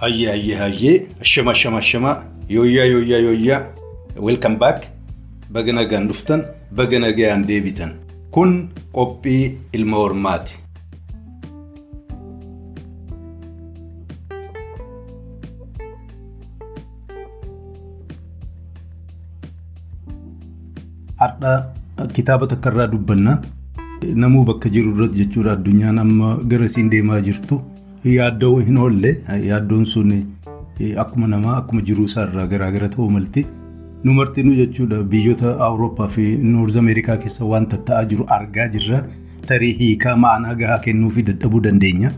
Hayyee hayyee hayyee ashama ashama ashama yooyyaa yooyyaa yooyyaa welcome back. Baga nagaan dhuftan baga nagaan deebitan kun qophii ilma hormaati. Har'a kitaaba takka irraa dubbanna. Namuu bakka jiru irratti jechuudha. Addunyaan amma gara siin deemaa jirtu. Yaaddoo hin oolle yaaddoon sun akkuma namaa akkuma jiruu isaarraa garaagara ta'uu malti. Nu martinuu jechuudha. Biyyoota awurooppaa fi noorz ameerikaa keessa wanta ta'aa jiru argaa jirra. Tarii hiikaa ma'anaa gahaa kennuu fi dadhabuu dandeenya.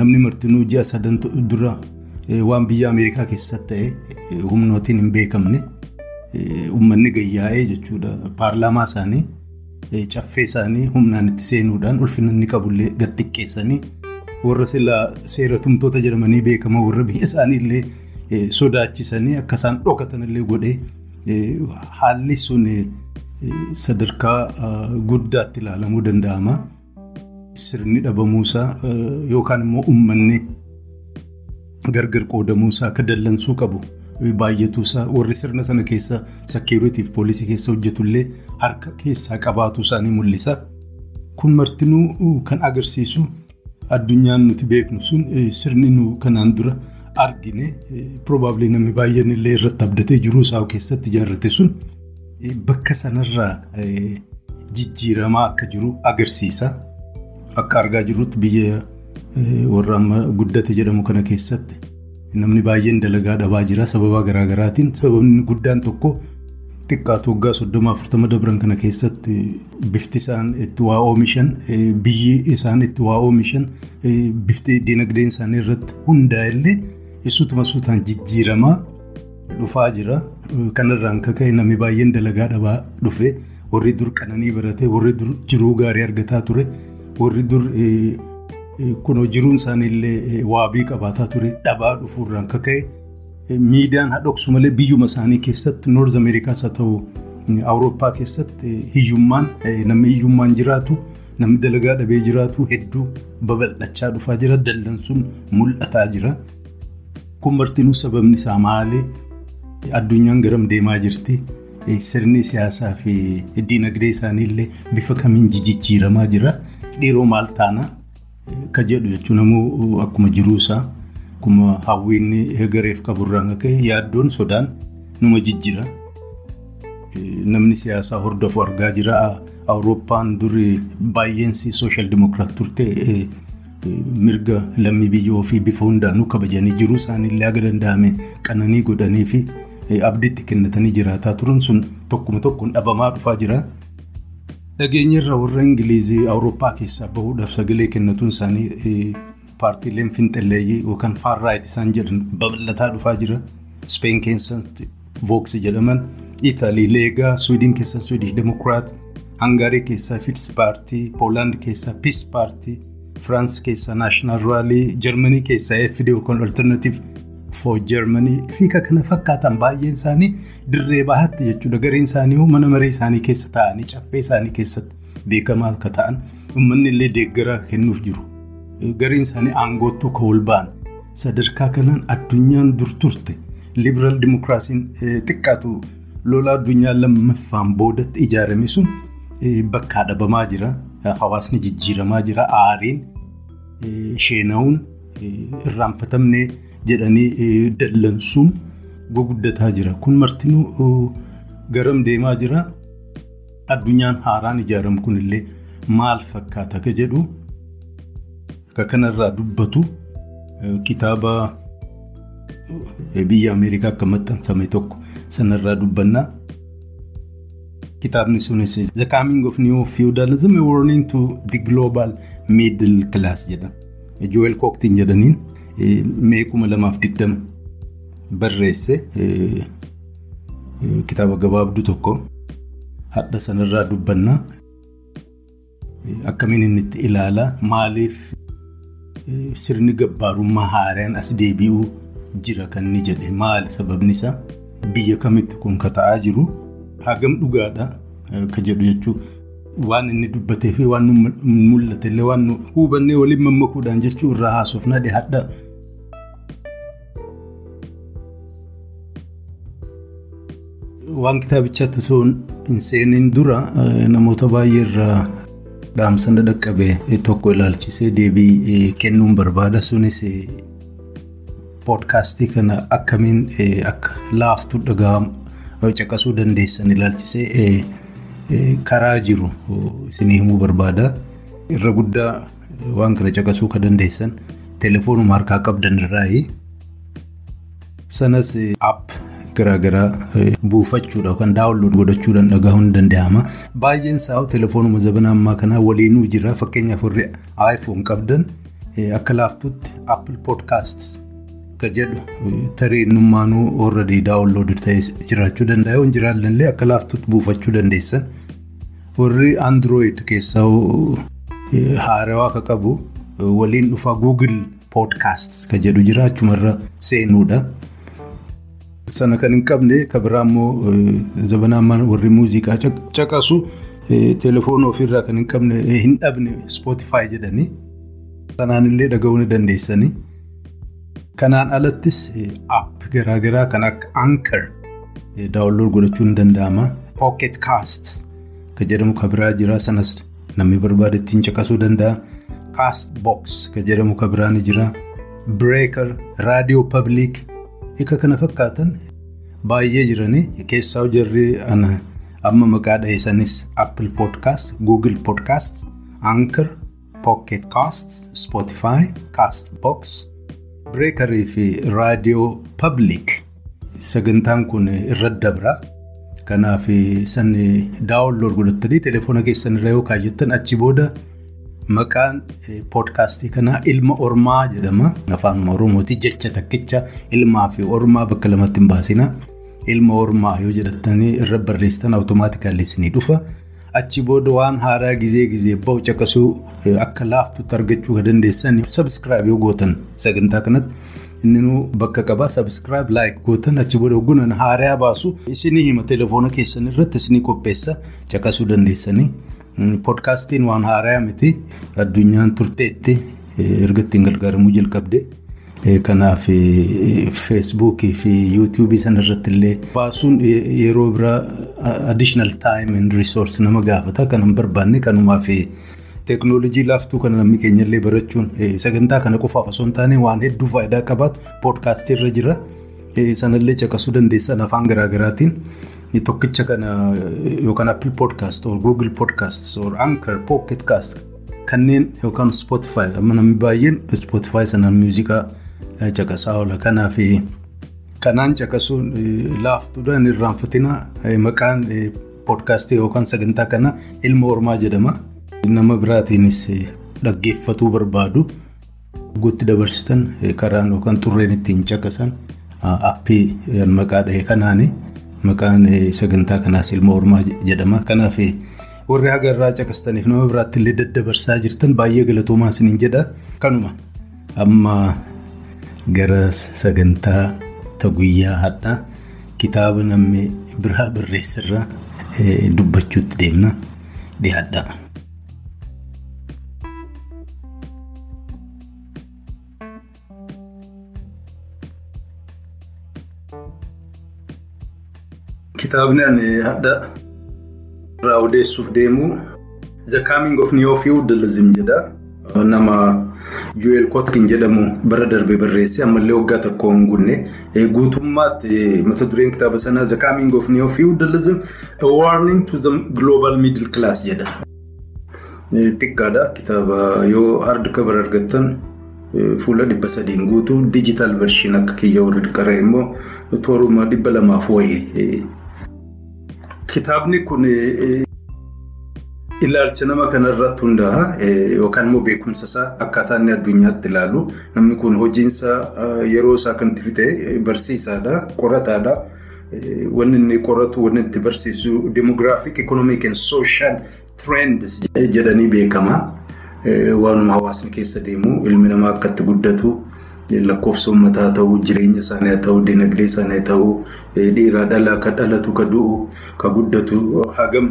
Namni martinuu ji'a sadan dura waan biyya ameerikaa keessatti ta'e humnootiin hin beekamne uummanni gayyaa'ee jechuudha. Paarlaamaa isaanii caffee isaanii humnaan itti seenuudhaan ulfina inni qabullee gad xiqqeessanii. Warra silaa seera tumtoota jedhamanii beekaman warra biyya isaaniillee sodaachisanii akka isaan dhokatanillee godhee haalli sun sadarkaa guddaatti ilaalamuu danda'ama. Sirni dhabamuusaa yookaan immoo uummanni gargar qoodamuusaa akka dallansuu qabu baay'atuusaa warri sirna sana keessa sakkeeritiif poolisii keessa hojjetullee harka keessaa qabaatu isaanii mul'isa. Kun martinuu kan agarsiisu. Addunyaan nuti beeknu sun sirni nu kanaan dura argine probably namni baay'een illee irratti abdatee jiruu isaa keessatti ijaarrate sun bakka sanarraa jijjiiramaa akka jiru agarsiisa. Akka argaa jirrutti biyya warra amma guddate jedhamu kana keessatti namni baay'een dalagaa dhabaa jira sababa garaagaraatiin sababni guddaan tokko xiqqaatu waggaa soddoma afurtama dabran kana keessatti bifti isaan itti waa oomishan biyyi isaan itti waa oomishan bifti dinagdeen isaanii irratti hundaa'ellee isutuma suutaan jijjiiramaa dhufaa jira. Kanarraan akka ka'e namni baay'een dalagaa dhabaa dhufe warri dur qananii barate warri dur jiruu gaarii argataa ture warri dur kunoo jiruun isaaniillee waabii qabaataa ture dhabaa dhufuurraan akka ka'e. Miidiyaan hadhoksu malee biyyuma isaanii keessatti noorz ameerikaas haa ta'u awurooppaa keessatti hiyyummaan namni hiyyummaan jiraatu namni dalagaa dhabee jiraatu hedduu babal'achaa dhufaa jira dallansuun mul'ataa jira. Kun martinuu sababni isaa maali? Addunyaan garam deemaa jirti? Sirni siyaasaa fi dinagdee isaaniillee bifa kamiin jijjiiramaa jira? Dhiiroo maal taana? Ka jedhu jechuun ammoo akkuma jiruusaa. Akkuma hawwiinni gareef qaburraan akka yaaddoon sodaan numa jijjira. Namni siyaasaa hordofu argaa jira. Awurooppaan duri baay'eensi sooshaal dimokiraat turte mirga lammii biyya ofii bifa hundaanuu kabajanii jiruu isaaniillee haga danda'ame qananii godhanii fi abdiitti kennatanii jiraataa turan sun tokkuma tokkoon dhabamaa dhufaa jira. Dhageenyarra warra Ingilizii Awurooppaa keessaa bahuudhaaf sagalee kennatuun isaanii. Paartiileen finxalleeyyii yookaan faarraayit isaan jedhan babal'ataa dhufaa jira. Speen keessatti Vooks jedhaman, Itaalii Leegaa, Suwiidin keessa Suwiidish Demokiraat, Hangaarii keessaa Fits paartii, Poolaand keessaa Pis paartii, Firaans keessaa Naashinaal Raalii, Jarmanii keessaa FD yookaan Alternative for Germany fi kana fakkaatan baay'een isaanii dirree bahaatti jechuudha. Gareen isaanii mana maree isaanii keessa taa'anii caffee isaanii keessatti beekamaa akka ta'an uummanni illee deeggaraa kennuuf jiru. Gariin isaanii aangoottuu kan ol ba'an sadarkaa kanaan addunyaan dur turte libiraal dimokiraasiin xiqqaatu lola addunyaa lammaffaan boodatti ijaarame sun bakkaa dhabamaa jira. Hawaasni jijjiiramaa jira. Aariin sheena'uun irraanfatamne jedhanii dallansuun guguddataa jira. Kun martinuu garam deemaa jira. Addunyaan haaraan ijaaramu kunillee maal fakkaata ka jedhu. Akka kanarraa dubbatu kitaaba biyya Ameerikaa akka maxxansame tokko sanarraa dubbannaa. Kitaabni sunis The Coming of New Feudalism Warning to the Global Middle Class jedha. Joel Kooktiin jedhaniin mee kuma lamaaf digdama barreesse kitaaba gabaabduu tokko hadha sanarraa dubbannaa. Akkamiin inni itti ilaalaa maaliif sirni gabbaarummaa haaraan as deebi'uu jira kan inni jedhe maal sababni isaa biyya kamitti kun kata'aa jiru hagam dhugaadha eh, kan jedhu jechuudha. Waan inni dubbatee fi waan mul'ate illee waan hubannee waliin mammakuudhaan jechuun irraa haasofnaa dhiyaadha. Waan kitaabichaatti osoo hin seeniin dura eh, namoota baay'ee irraa dhaamsana dhaqqabe tokko ilaalchisee deebii kennuun barbaada sunis poodkaastii kana akkamiin akka laaftu dhaga'amu caqasuu dandeessan ilaalchisee karaa jiru isinii himuu barbaada. Irra guddaa waan kana caqasuu kan dandeessan telefoonuma harkaa qabdan irraayi. Sanas app garaagaraa buufachuudha yookaan daawunlood godhachuudhaan dhagahuun ni danda'ama. Baay'een isaa telefoonuma zabana ammaa kanaa waliinuu jira. Fakkeenyaaf warri iPhone qabdan akka laaftutti Apple Podcasts akka jedhu tareenyummaanuu already daawunlood ta'ee jiraachuu danda'a. Yoo hin jiraannellee akka laaftutti buufachuu dandeessan. Warri Android keessaa haarawaa akka qabu waliin dhufa Google Podcasts kan jedhu jira achumarra seenuudha. Sana kan hin qabne kan biraa immoo zabanaan warri muuziqaa caqasu telefoona ofirraa kan hin qabne hin dhabne Spotify jedhanii sanaan illee dhaga'uu ni dandeessanii. Kanaan alattis app garaagaraa kan akka Anchor daawunlood godhachuun ni danda'ama. Pocket Casts kan jedhamu kan biraa jira sanas namni barbaade ittiin caqasuu danda'a. Cast Box kan jedhamu kan biraa ni jira. Breaker, Radio Public. Hiika kana fakkaatan baay'ee jiranii keessaa jarri amma maqaa dhaheessanis Apple Podcast, Google Podcast, Anchor, Pocket Cast, Spotify, Cast Box, Breakerii fi Radio Public. Sagantaan kun irra dabra. Kanaaf sanni daawunlood godhattanii telefoona keessan irra yoo kaayattan achi booda maqaan poodkaastii kanaa ilma ormaa jedhama. Afaan Oromooti jecha takkicha ilmaa fi ormaa bakka lamatti hin baasina. Ilma ormaa yoo jedhattanii irra barreessitan awutomaatikaalli isinii dhufa. Achi booda waan haaraa gizee gizee bahu caqasuu akka laaftutti argachuu kan dandeessan sabiskiraayib yoo gootan sagantaa kanatti. Inni bakka qabaa sabiskiraayib laayik gootan achi booda ogunan haaraa baasu isinii hima telefoona keessan irratti isinii qopheessa caqasuu dandeessanii. Poodkaastiin waan haaraa miti addunyaan turteetti erga ittiin gargaaramuu jalqabde. Kanaaf feesbuukii fi yuutuubii sanarratti illee baasuun yeroo biraa additional time and resource nama gaafata. Kan hin barbaanne kanumaaf teeknooloojii laaftuu kana namni keenya illee barachuun sagantaa kana qofaaf osoo hin taane waan hedduu faayidaa qabaatu poodkaastii irra jira. Sanallee caqasuu dandeessan afaan garaagaraatiin. Tokkicha kana yookaan Google Podcast or Anchor Pocket Cast kanneen yookaan Spotify namni baay'een Spotify sanaan muuziqaa caqasaa oola. Kanaaf kanaan caqasuun laaftuudha hin irraanfatina maqaan poodkaastii yookaan sagantaa kana ilma ormaa jedhama. Nama biraatiinis dhaggeeffatuu barbaadu guutti dabarsitan karaan yookaan xurreen ittiin caqasan appii maqaa dhahee kanaani. Maqaan sagantaa kanaas ilma ormaa jedhama. Kanaaf warri haga irraa caqastaniif nama biraatti illee daddabarsaa jirtan baay'ee galatoomaa isiniin jedha. Kanuma amma gara sagantaa guyyaa hadhaa kitaaba namni biraa barreessirraa dubbachuutti deemna dhiyaadha. Kitaabni ani hadda irraa odeessuuf deemu The Coming of Neo-Feudalism jedha. Nama Joel Kotkin jedhamu bara darbe barreesse ammallee waggaa tokko hin guunne. Guutummaatti mata dureen kitaaba sanaa The Coming of Neo-Feudalism A Warning to the Global Middle Class jedha. Xiqqaadha kitaaba yoo hard cover argattan fuula dhibba sadiin guutuu digital version akka kiyya warri qara'e immoo tooruma dhibba lamaaf wayii. Kitaabni kun ilaalcha nama kanarratti hundaa'a yookaan immoo beekumsa isaa akkaataa inni addunyaatti ilaalu namni kun hojiinsa yeroo isaa kan itti fixe barsiisaadha qorataadha. Wanni inni qoratu wanni itti barsiisu demographic economic and social trends jedhanii beekama. Waanuma hawaasni keessa deemu ilmi namaa akka itti guddatu lakkoofsa uummataa ta'uu jireenya isaanii haa ta'uu dinagdee isaanii haa ta'uu dhiiraa dhalaa ka dhalatu ka du'u ka guddatu hagam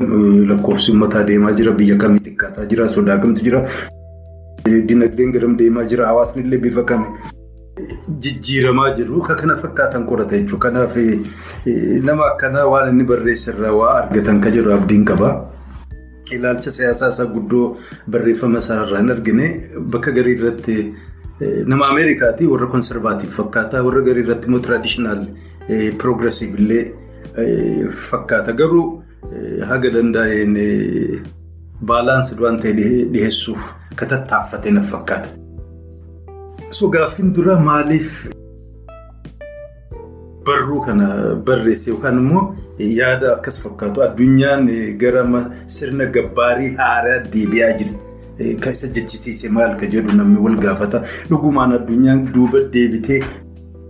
lakkoofsi uummataa deemaa jira biyya kamii xiqqaataa jira sodaa kamtu jira dinagdeen garam deemaa jira hawaasni illee bifa kami jijjiiramaa jiru ka kana fakkaatan qorata jechuudha. Kanaaf nama akkanaa waan inni barreessirraa waa argatan ka jedhu abdiin qaba. Ilaalcha siyaasaa isaa guddoo barreeffama isaarraa hin argine bakka garii irratti nama Ameerikaati warra konservaatiif fakkaata warra garii irratti immoo tiraadishinaal piroogiresiiv illee fakkaata garuu haga danda'een baalaansi waan ta'e dhiheessuuf ka fakkaata. So gaaffiin dura maaliif barruu kana barreesse yookaan immoo yaada akkas fakkaatu addunyaan gara sirna gabbaarii haaraa deebi'aa jirti. Kan isa jechisiise maal ka jedhu namni wal gaafata. Dhugumaan addunyaan duuba deebitee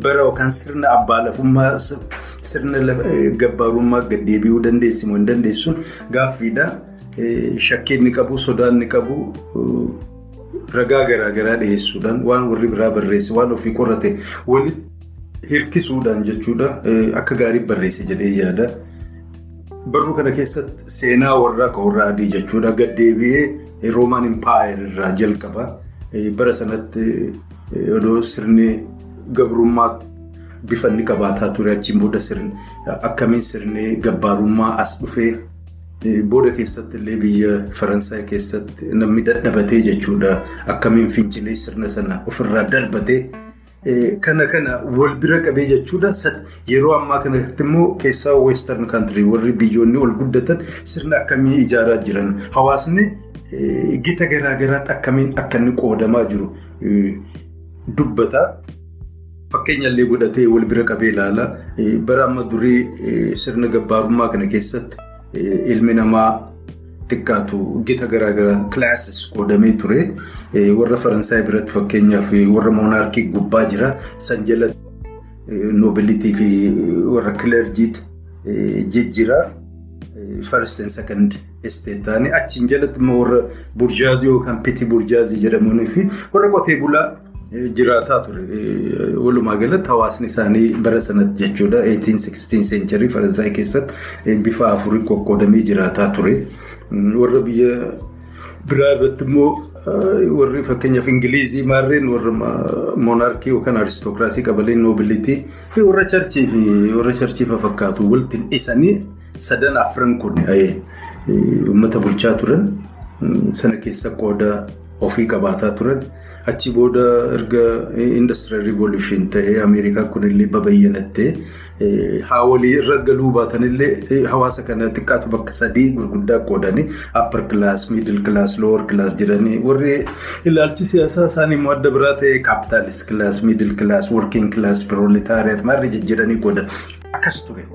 bara yookaan sirna abbaa lafummaa sirna gabbaarummaa gad deebi'uu dandeessi moo hin dandeessuun gaaffiidha. Shakkii inni qabu, sodaa inni qabu ragaa garaagaraa dhiyeessuudhaan waan warri biraa barreesse waan ofii qorate walitti hirkisuudhaan jechuudha akka gaarii barreesse jedhee yaada. Barruu kana keessatti seenaa warraa kan warra adii jechuudha gad deebi'ee roomaan impaayir irraa jalqaba. Bara sanatti odoo sirni gabrummaa bifa inni qabaataa ture achiin booda akkamiin sirni gabbaarummaa as dhufee. Booda keessatti illee biyya Faransaay keessatti namni dadhabatee jechuudha. Akkamiin fincilee sirna sana ofirraa darbatee kana kana wal bira qabee jechuudha. Yeroo ammaa kanatti immoo keessaa weestarn kaantirii warri biyyoonni ol guddatan sirna akkamii ijaaraa jiran hawaasni gita garaagaraatti akkamiin akka inni qoodamaa jiru dubbata. Fakkeenya illee godhatee wal bira qabee ilaala. Bara amma durii sirna gabbaarummaa kana keessatti. Ilmi namaa xiqqaatu gita garaagaraa kilaasis qoodamee ture. Warra Faransaay biratti fakkeenyaaf warra moonaarkii gubbaa jira. San jala noobilitii fi warra kilerjiit jijjiira. First and second estate ta'anii achiin jalatti immoo warra burjaazii yookaan piti burjaazii jedhamuunii fi warra qotee bulaa jiraataa ture. Walumaa galatti hawaasni isaanii bara sanatti jechuudha 18-16 century Faransaay keessatti bifa afurii qoqqoodamee jiraataa ture. Warra biyya biraa irratti immoo warri fakkeenyaaf Ingilizii maarreen warra moonaarkii yookaan aristookiraasii qabalee noobilitii fi warra charchii fi warra charchii fakkaatu walitti dhisanii sadan afran kun uummata bulchaa turan sana keessa qooda ofii qabaataa turan. Achi booda erga indastiriyaal riivoluushin ta'ee Ameerikaa kunillee babayyanattee haa walii irra galuu baatanillee hawaasa kana xiqqaatu bakka sadii gurguddaa qoodanii upper class, middle class, lower class jedhanii warri ilaalchi siyaasaa isaanii immoo adda biraa ta'e capitalist class, middle class, working class, proletariat maarree jijjiiranii qoodan akkas ture.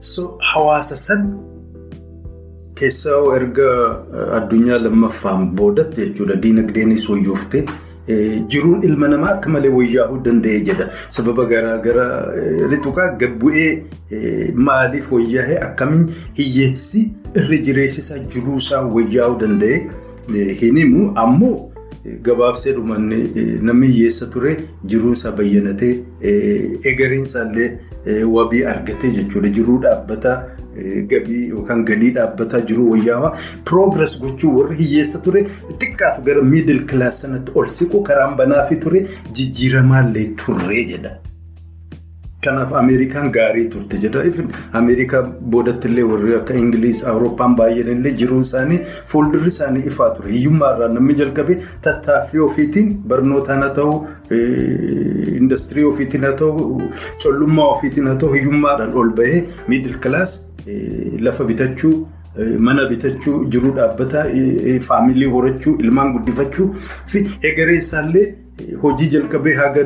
So hawaasa san keessaa erga addunyaa lammaffaan boodatti jechuudha diinagdeenis wayyooftee jiruun ilma namaa akka malee wayyaa'uu danda'e jedha. Sababa garaagaraa lixuqaa gabbu'ee maaliif wayyaa'ee akkamiin hiyyeessi irra jireessisaa jiruusaa wayyaa'uu danda'e hin himu ammoo gabaabsee dhumanne namni hiyyeessa ture jiruunsaa bayyanatee egereensaa wabii argatee jechuudha. Jiruu dhaabbataa. Gabii yookaan galii dhaabbataa jiru wayyaawaa piroogires gochuu warri hiyyeessa ture xiqqaatu gara miidil kilaas sanatti ol siqu karaan banaafi ture jijjiiramaallee turre jedha. Kanaaf Ameerikaan gaarii turte jedha. Ameerikaa boodattillee warri akka Ingiliis, Awurooppaan baay'eenillee jiruun isaanii fuuldurri isaanii ifaa ture. Hiyyummaarraa namni jalqabee tattaaffii ofiitiin barnootaan haa ta'u, indastirii ofiitiin haa ta'u, collummaa ofiitiin haa ta'u, hiyyummaadhaan ol bahee miidil kilaas. Lafa bitachuu, mana bitachuu, jiruu dhaabbataa, faamilii horachuu, ilmaan guddifachuu fi egeree isaallee hojii jalqabee haga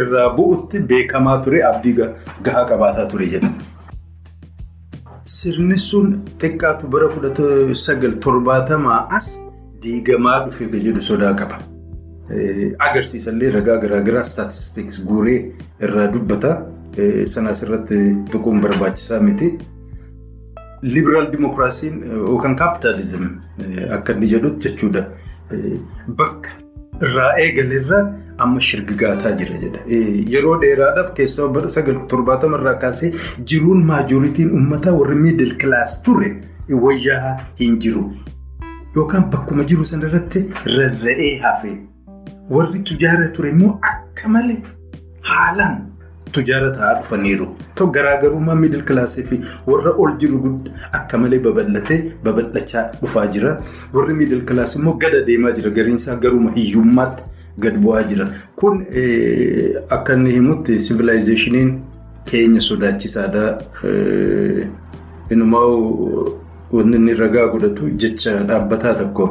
irraa bu'utti beekamaa ture abdii gahaa qabaataa ture jedha. Sirni sun xiqqaatu bara kudha sagal torbaatamaa as diigamaa dhufe jedhu sodaa qaba. Agarsiisallee ragaa garaagaraa staatistiks guuree irraa dubbata. Sanaas irratti tuquun barbaachisaa miti. Libiraal dimokiraasiin yookaan kaapitaalizim akka inni jedhutti jechuudha. Bakka irraa eegalerra amma shirgigaataa jira jedha. Yeroo dheeraadhaaf keessaa bara sagal torbaatama irraa kaasee jiruun maajoritiin uummataa warri miidil kilaas ture wayyaa hin jiru. Yookaan bakkuma jiru sanarratti rarra'ee hafe warri tujaara ture immoo akka malee haalaan tujaara ta'aa dhufaniiru. Ta'u garaagarummaa miidil kilaasii fi warra ol jiru akka malee babal'atee babal'achaa dhufaa jira. Warri miidil kilaasii immoo gada deemaa jira. Gariinsaa garuma hiyyummaatti gad bu'aa jira. Kun akka inni himutti sivilaayizeeshiniin keenya sodaachisaadha. Inumaa wanti inni ragaa godhatu jecha dhaabbataa tokko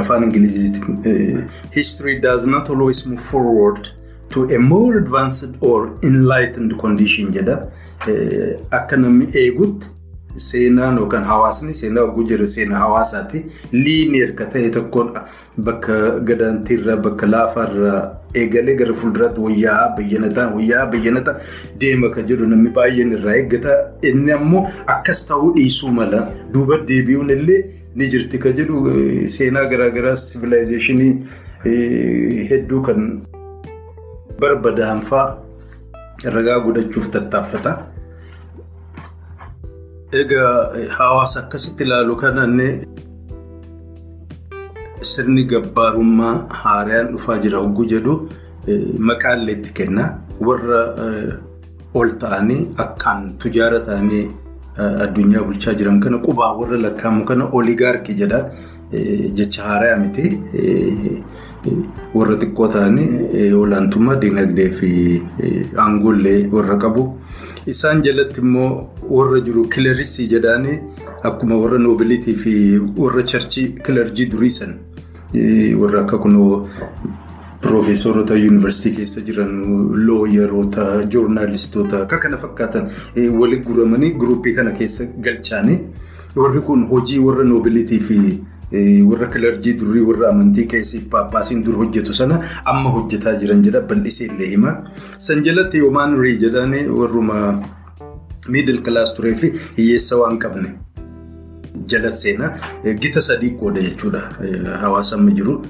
afaan Ingiliziitiin. History does not always move forward. To a more advanced or enlightened condition jedha. Akka namni eegutti seenaan yookaan hawaasni seenaa oguu jiru seenaa hawaasaati. Liineer ka ta'e tokkoon bakka gadaantiirraa bakka laafaarraa eegalee gara fuulduraatti wayyaa bayyanataa wayyaa bayyanataa deema ka jedhu namni baay'een irraa eeggata. Inni ammoo akkas ta'uu dhiisuu mala duuba deebi'uun illee ni jirti ka jedhu seenaa garaagaraa sivilaayizeeshinii hedduu kan. Barbadaanfaa ragaa godhachuuf tattaaffata. Egaa hawaasa akkasitti ilaalu kananne sirni gabbaarummaa haaraan dhufaa jira hogguu jedhu maqaallee itti kenna. Warra ol ta'anii akkaan tujaara ta'anii addunyaa bulchaa jiran kana qubaa warra lakkaa'amu kana oligaarkii jedha jecha haaraa miti. Warra xiqqoo ta'anii olaantummaa dinagdee fi aangoollee warra qabu. Isaan jalatti immoo warra jiru kilerisii jedhaanii akkuma warra noobilitii fi warra charchii kilerjii durii san warra akka kunoo piroofeesorota yuunivarsiitii keessa jiran looyeroota joornaalistoota akka kana fakkaatan walitti guramanii guruppii kana keessa galchaanii warri kun hojii warra noobilitii fi. Warra kilarjii durii warra amantii qeessiif paappaasiin dur hojjetu sana amma hojjetaa jiran jedha bal'isee illee hima. San jalatti yoomaan rii jedhanii warruma miidil kilaas turee fi hiyyeessa waan qabne jala seenaa gita sadii qooda jechuudha hawaasa amma jiru.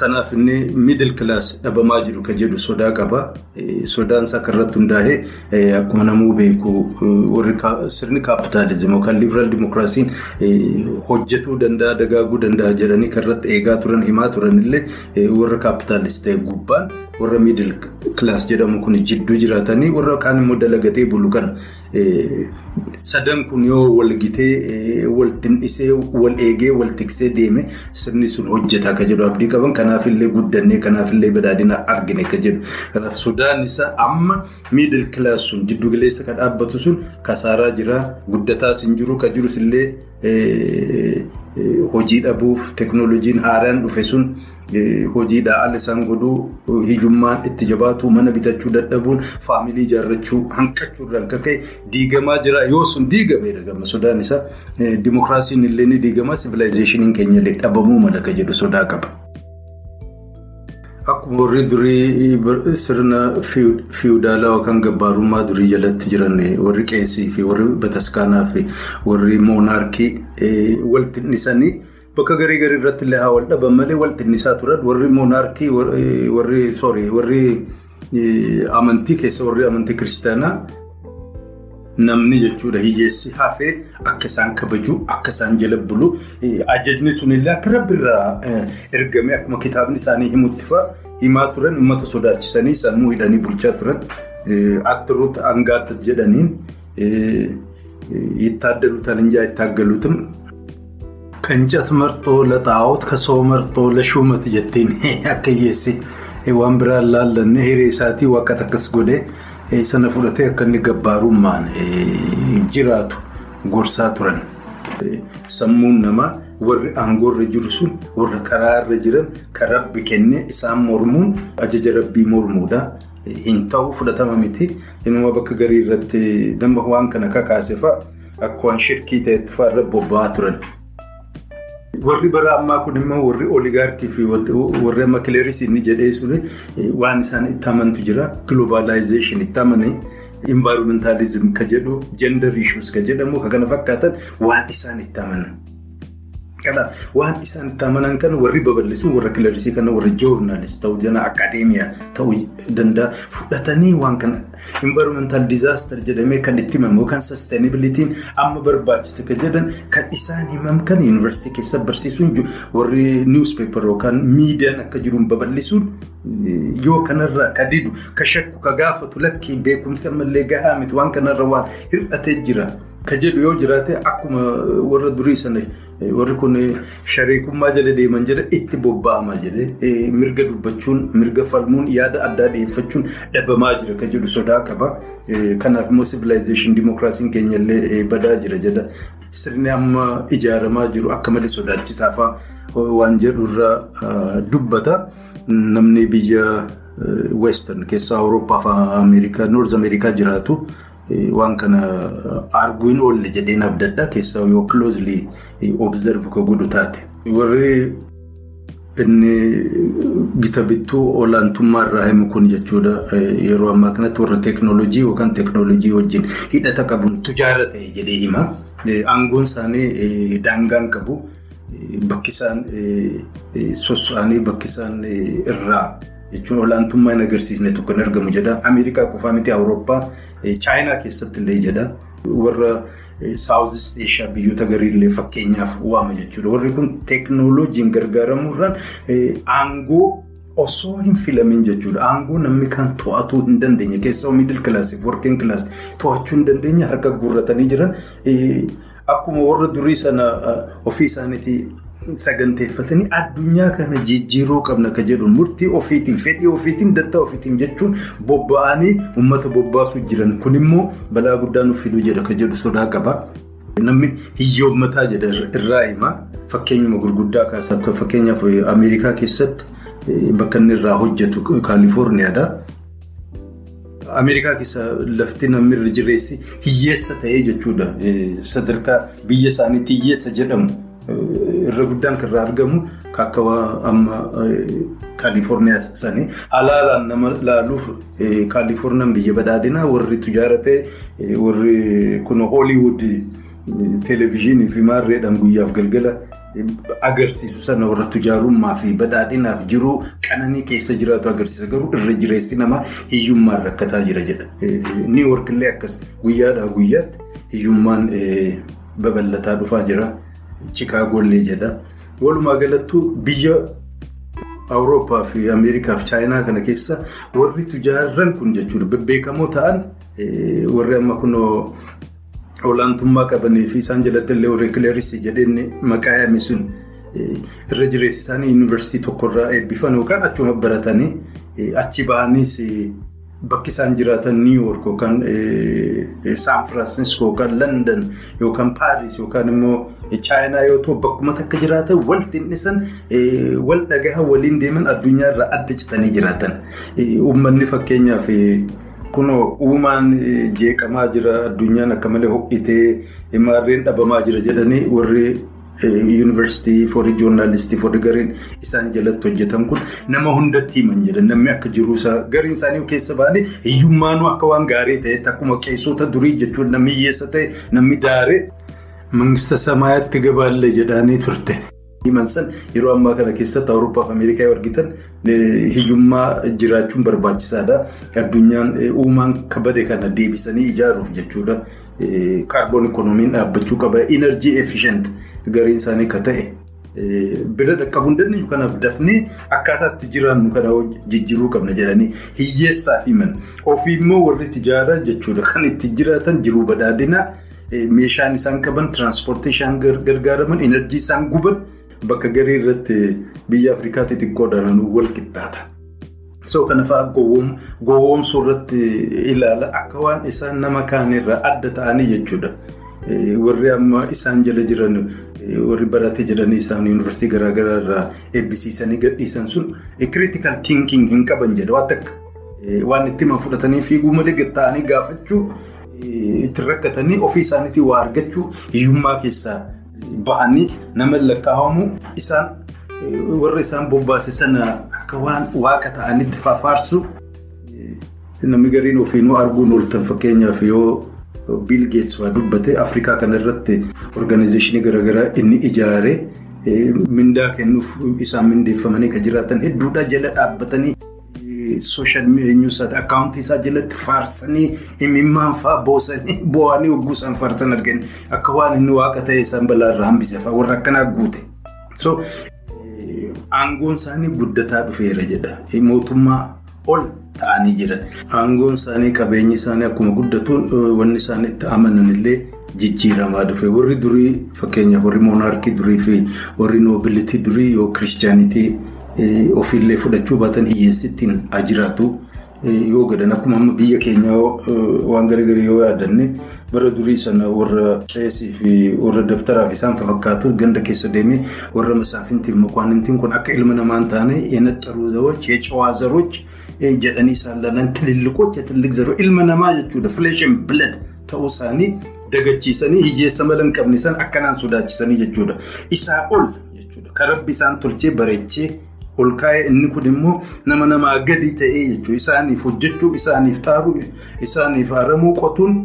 Kanaaf inni miidil kilaas dhabamaa jiru kan jedhu sodaa qaba. Sodaan isaa kan irratti hundaa'e akkuma namuu beeku warri sirni kaapitaalizimii yookaan libiraal dimokiraasiin hojjetuu danda'a dagaaguu danda'a jedhanii kan irratti eegaa turan himaa turan illee warra kaapitaalistee gubbaan warra miidil kilaas jedhamu kun jidduu jiraatanii warra kaan immoo dalagatee bulu kana sadan kun yoo wal gitee wal xinnisee wal eegee wal tiksee deeme sirni sun hojjeta akka jedhu abdii qaban kanaafillee guddannee kanaafillee badhaadhina argine akka jedhu kanaaf sodaan isaa amma miidil kilaas sun jiddu galeessa kan dhaabbatu sun kasaaraa jira guddataas hin jiru kan jirus illee hojii dhabuuf teeknooloojiin haaraan dhufe sun. Hojiidha ala isaan godhuu hiyyummaan itti jabaatu mana bitachuu dadhabuun faamilii ijaarrachuu hanqachuurraan akka ka'e diigamaa jira yoo sun diigameedha gama sodaan isaa dimokiraasiin illee ni diigama sivilaayizeeshiniin keenya illee dhabamuu mala ka jedhu sodaa qaba. Akkuma warri durii sirna fiwudaalaa yookaan gabbaarummaa durii jalatti jiran warri qeessii fi warri bataskaanaa fi warri moonaarkii wal xinnisanii. Bakka garii garii irratti illee haa wal dhaban malee wal xinnisaa turan warri moonaarkii warri sorry warri amantii keessa warri amantii kiristaanaa namni jechuudha hiyyeessi hafee akka isaan kabaju akka isaan jala bulu ajajni sunillee akka rabbiirraa ergame akkuma kitaabni isaanii himutti fa'a himaa turan uummata sodaachisanii sammuu hidhanii bulchaa turan attiroota hangaata jedhaniin ittaaddalu talinjaa ittaaggaluutum. Kancat marxoo laxaa'oot kasoo marxoo lashuumati jettiin akka hiyyeessi waan biraan laallanne hiree isaatii waaqata akkas godhee sana fudhatee akka inni gabbaarummaan jiraatu gorsaa turan. Sammuun namaa warri aangoorra jiru sun warra karaarra jiran kan rabbi kennee isaan mormuun ajaja rabbii mormuudha. Hin ta'u fudhatama miti. Inuma bakka garii irratti waan kana kakaase fa'a akka waan shirkii ta'etti fa'aarra bobba'aa turan. Warri bara ammaa kun immoo warri oligaarkii fi warri amma kileeris inni jedhee suni waan isaan itti amantu jira. Globaalaayizeeshin itti amanii envaayiroomentalizim ka jedhu jeendar issues ka jedhamu ka kana fakkaatan waan isaan itti amanan. Waan isaan itti amanan kana warri babal'isuun warra kilarisii kana warra joornaalist ta'uu danda'a akadeemiyaa ta'uu danda'a fudhatanii waan kana environmental disaster jedhamee kan itti himamu yookaan sustainabilitiin amma barbaachise kan jedhan kan isaan himam kan yuunivarsiitii keessa barsiisuun warri newspaper yookaan miidiyaan akka jiruun babal'isuun yoo kanarraa ka didu ka shakku ka gaafatu lakkii beekumsa malee gahaa miti waan kanarra waan hir'atee jira. Ka jedhu yoo jiraate akkuma warra durii sana warri kun shariikummaa jala deeman jedha itti bobba'ama jedhee mirga dubbachuun mirga falmuun yaada addaa dhiyeeffachuun dhabamaa jira ka jedhu sodaa qaba. Kanaaf immoo sivilaayizeeshin dimookiraasiin keenya illee badaa jira jedha. Sirni amma ijaaramaa jiru akka malee sodaachisaafaa waan jedhurraa dubbata. Namni biyya western keessaa Awurooppaa fi Ameerikaa jiraatu. Waan kana arguu hin oolle jedheen abdadha keessaa yoo closely observe ka godhu taate. Warri inni bita bittuu olaantummaa irraa himu kun jechuudha. Yeroo ammaa kanatti warra teeknooloojii yookaan teeknooloojii wajjin hidhata qabuun tujaara ta'e jedhee hima. Aangoon isaanii daangaan qabu. Bakki isaan soso'anii bakki isaan irraa jechuun olaantummaa hin agarsiisne tokko hin argamu jedha. Ameerikaa qofaa miti Awurooppaa. Chaayinaa keessatti illee jedha. Warra Saawuzist Eeshiyaa biyyoota gariillee fakkeenyaaf waama jechuudha. Warri kun teeknooloojiin gargaaramuudhaan aangoo osoo hin filamin jechuudha. Aangoo namni kan to'atuu hin dandeenye keessaa miidil kilaasii fi warqeen kilaasii to'achuu hin dandeenye harka guurratanii jiran. Akkuma warra durii sana ofii isaaniitii saganteeffatanii addunyaa kana jijjiiruu qabna ka jedhuun murtii ofiitiin fedhii ofiitiin dattaa ofiitiin jechuun bobba'anii uummata bobbaasuu jiran kun immoo balaa guddaa nuuf fiduu jedha ka jedhu sodaa qaba. Namni hiyyoommataa jedha irraa hima fakkeenyuma gurguddaa kaasa akka fakkeenyaaf Ameerikaa keessatti bakka inni irraa hojjetu Kaalifoorniyaadha. Ameerikaa keessa lafti namni irra jireessi hiyyeessa ta'ee jechuudha. Sadarkaa biyya isaaniitti hiyyeessa jedhamu. Irra guddaan kan irraa argamu akka amma Kaalifoorniyaa sanii halaalaan nama laaluuf Kaalifoorniyaan biyya badhaadhinaa warri tujaara ta'e warri kun Hooliwud televezyiinii fi maarreedhaan guyyaaf galgala agarsiisu sana warra tujaarummaa fi badhaadhinaaf jiruu qananii keessa jiraatu agarsiisa garuu irra jireessi namaa hiyyummaan rakkataa jira jedha. Niiwoork illee akkas guyyaadhaa guyyaatti hiyyummaan babal'ataa dhufaa jira. Chikaagollee jedha. Walumaa galattuu biyya Awurooppaa fi Ameerikaa fi Chaayinaa kana keessa warri tujaarran kun jechuudha bebbeekamoo ta'an warri amma kunoo olaantummaa qabanii fi isaan jalatti illee warri kileerisii jedheen maqaa yaame sun irra jireessi isaanii yuunivarsiitii tokkorraa eebbifan yookaan achuma baratanii achi bahaniis bakki isaan jiraatan niiwoork yookaan saan firaansiskoo yookaan landan yookaan paaris yookaan immoo chaayinaa yoo ta'u bakkuma takka jiraatan wal xinnisan wal dhagahan waliin deeman addunyaa irraa adda citanii jiraatan uummanni fakkeenyaaf. Kunoo uumaan jeeqamaa jira addunyaan akka malee ho'itee maarreen dhabamaa jira jedhanii warri yuunivarsiitii forii joornaalistii forii gariin isaan jalatti hojjetan kun nama hundatti himan jedhan namni akka jiruusaa gariin isaanii keessa ba'anii hiyyummaanuu akka waan gaarii ta'etti akkuma qeessota durii jechuun namni hiyyeessa ta'e namni daaree mangista samaayaatti gabaallee jedhanii turte. himan san yeroo ammaa kana keessatti awurooppaa fi ameerikaa argitan hiyyummaa jiraachuun barbaachisaadha. Addunyaan uumaan kabade kana deebisanii ijaaruuf jechuudha. Kaarboon ikoonomiin dhaabbachuu qaba. Inerjii efficient gariin isaanii akka ta'e bira dhaqqabuu hin dandeenyu kanaaf dafnee akkaataa itti jiraannu kana jijjiiruu qabna jedhanii hiyyeessaaf himan. Ofii immoo warri tijaaraa jechuudha kan itti jiraatan jiruu badhaadhinaa meeshaan isaan qaban tiraanspoorteeshaan gargaaraman inerjii isaan guban. Bakka garii irratti biyya Afrikaa xixiqqoodhaan wal qixxaata. So kana fa'aa gowwoomsuu irratti ilaala akka waan isaan nama kaanirraa adda ta'anii jechuudha. Warri amma isaan jala jiran warri baratee jedhanii isaan yuunivarsiitii garaagaraa irraa eebbisiisanii gadhiisan sun critical thinking hin qaban jedha waan takka waan itti himan fudhatanii fiiguu malee gatta'anii gaafachuu itti rakkatanii ofii isaaniitii waa argachuu hiyyummaa keessaa. Bahanii nama lakkaa'amu isaan warra isaan bobbaase sana akka waan waaqa ta'anitti faarsu namni gariin ofiinuu arguun ooltan fakkeenyaaf yoo Biil Geets waa dubbate Afrikaa kana irratti organizeeshinii garaagaraa inni ijaaree mindaa kennuuf isaan mindeeffamanii kan jiraatan hedduudha jala dhaabbatanii sooshaal miidiyaasaati akkaawuntii isaa jalatti faarsanii imimmaan fa'aa boosanii boo'anii hogguu isaan faarsan arganii akka waan inni waaqa ta'e isaan balaarraa hambise fa'aa warra akkanaa guute. So aangoon isaanii guddataa dhufeera jedha. Mootummaa ol ta'anii jiran. Aangoon isaanii qabeenyi isaanii akkuma guddatuun wanni isaan itti amanan illee jijjiiramaa dhufe warri durii fakkeenyaaf warri moonaarkii durii fi warri noobilitii durii yoo kiristaanitii e, ofiillee fudhachuu baatan hiyyeessittiin haa jiraatu. E, yoo gadan akkuma amma biyya keenyaa waan garagaraa yoo yaadanne bara durii sana warra qeesii fi warra dabtaraaf isaan fakkaatu ganda keessa deemee warra masaafintiif maqaannitiin kun akka ilma namaa hin taane, yeenaxxaruu zawoch, yeecawaa zaroch. Jedhanii isaan lalan tililliqoች tililliq zeroo ilma namaa jechuudha fileeshin bilad ta'uu isaanii dagachiisanii hiyyeessa mala hin qabne san akkanaan sodaachisanii jechuudha. Isaa ol jechuudha. Kan rabbi isaan tolchee bareechee ol kaa'ee inni kun immoo nama namaa gadi ta'ee jechuudha. Isaaniif hojjechuu, isaaniif taa'uu, isaaniif haaramuu qotuun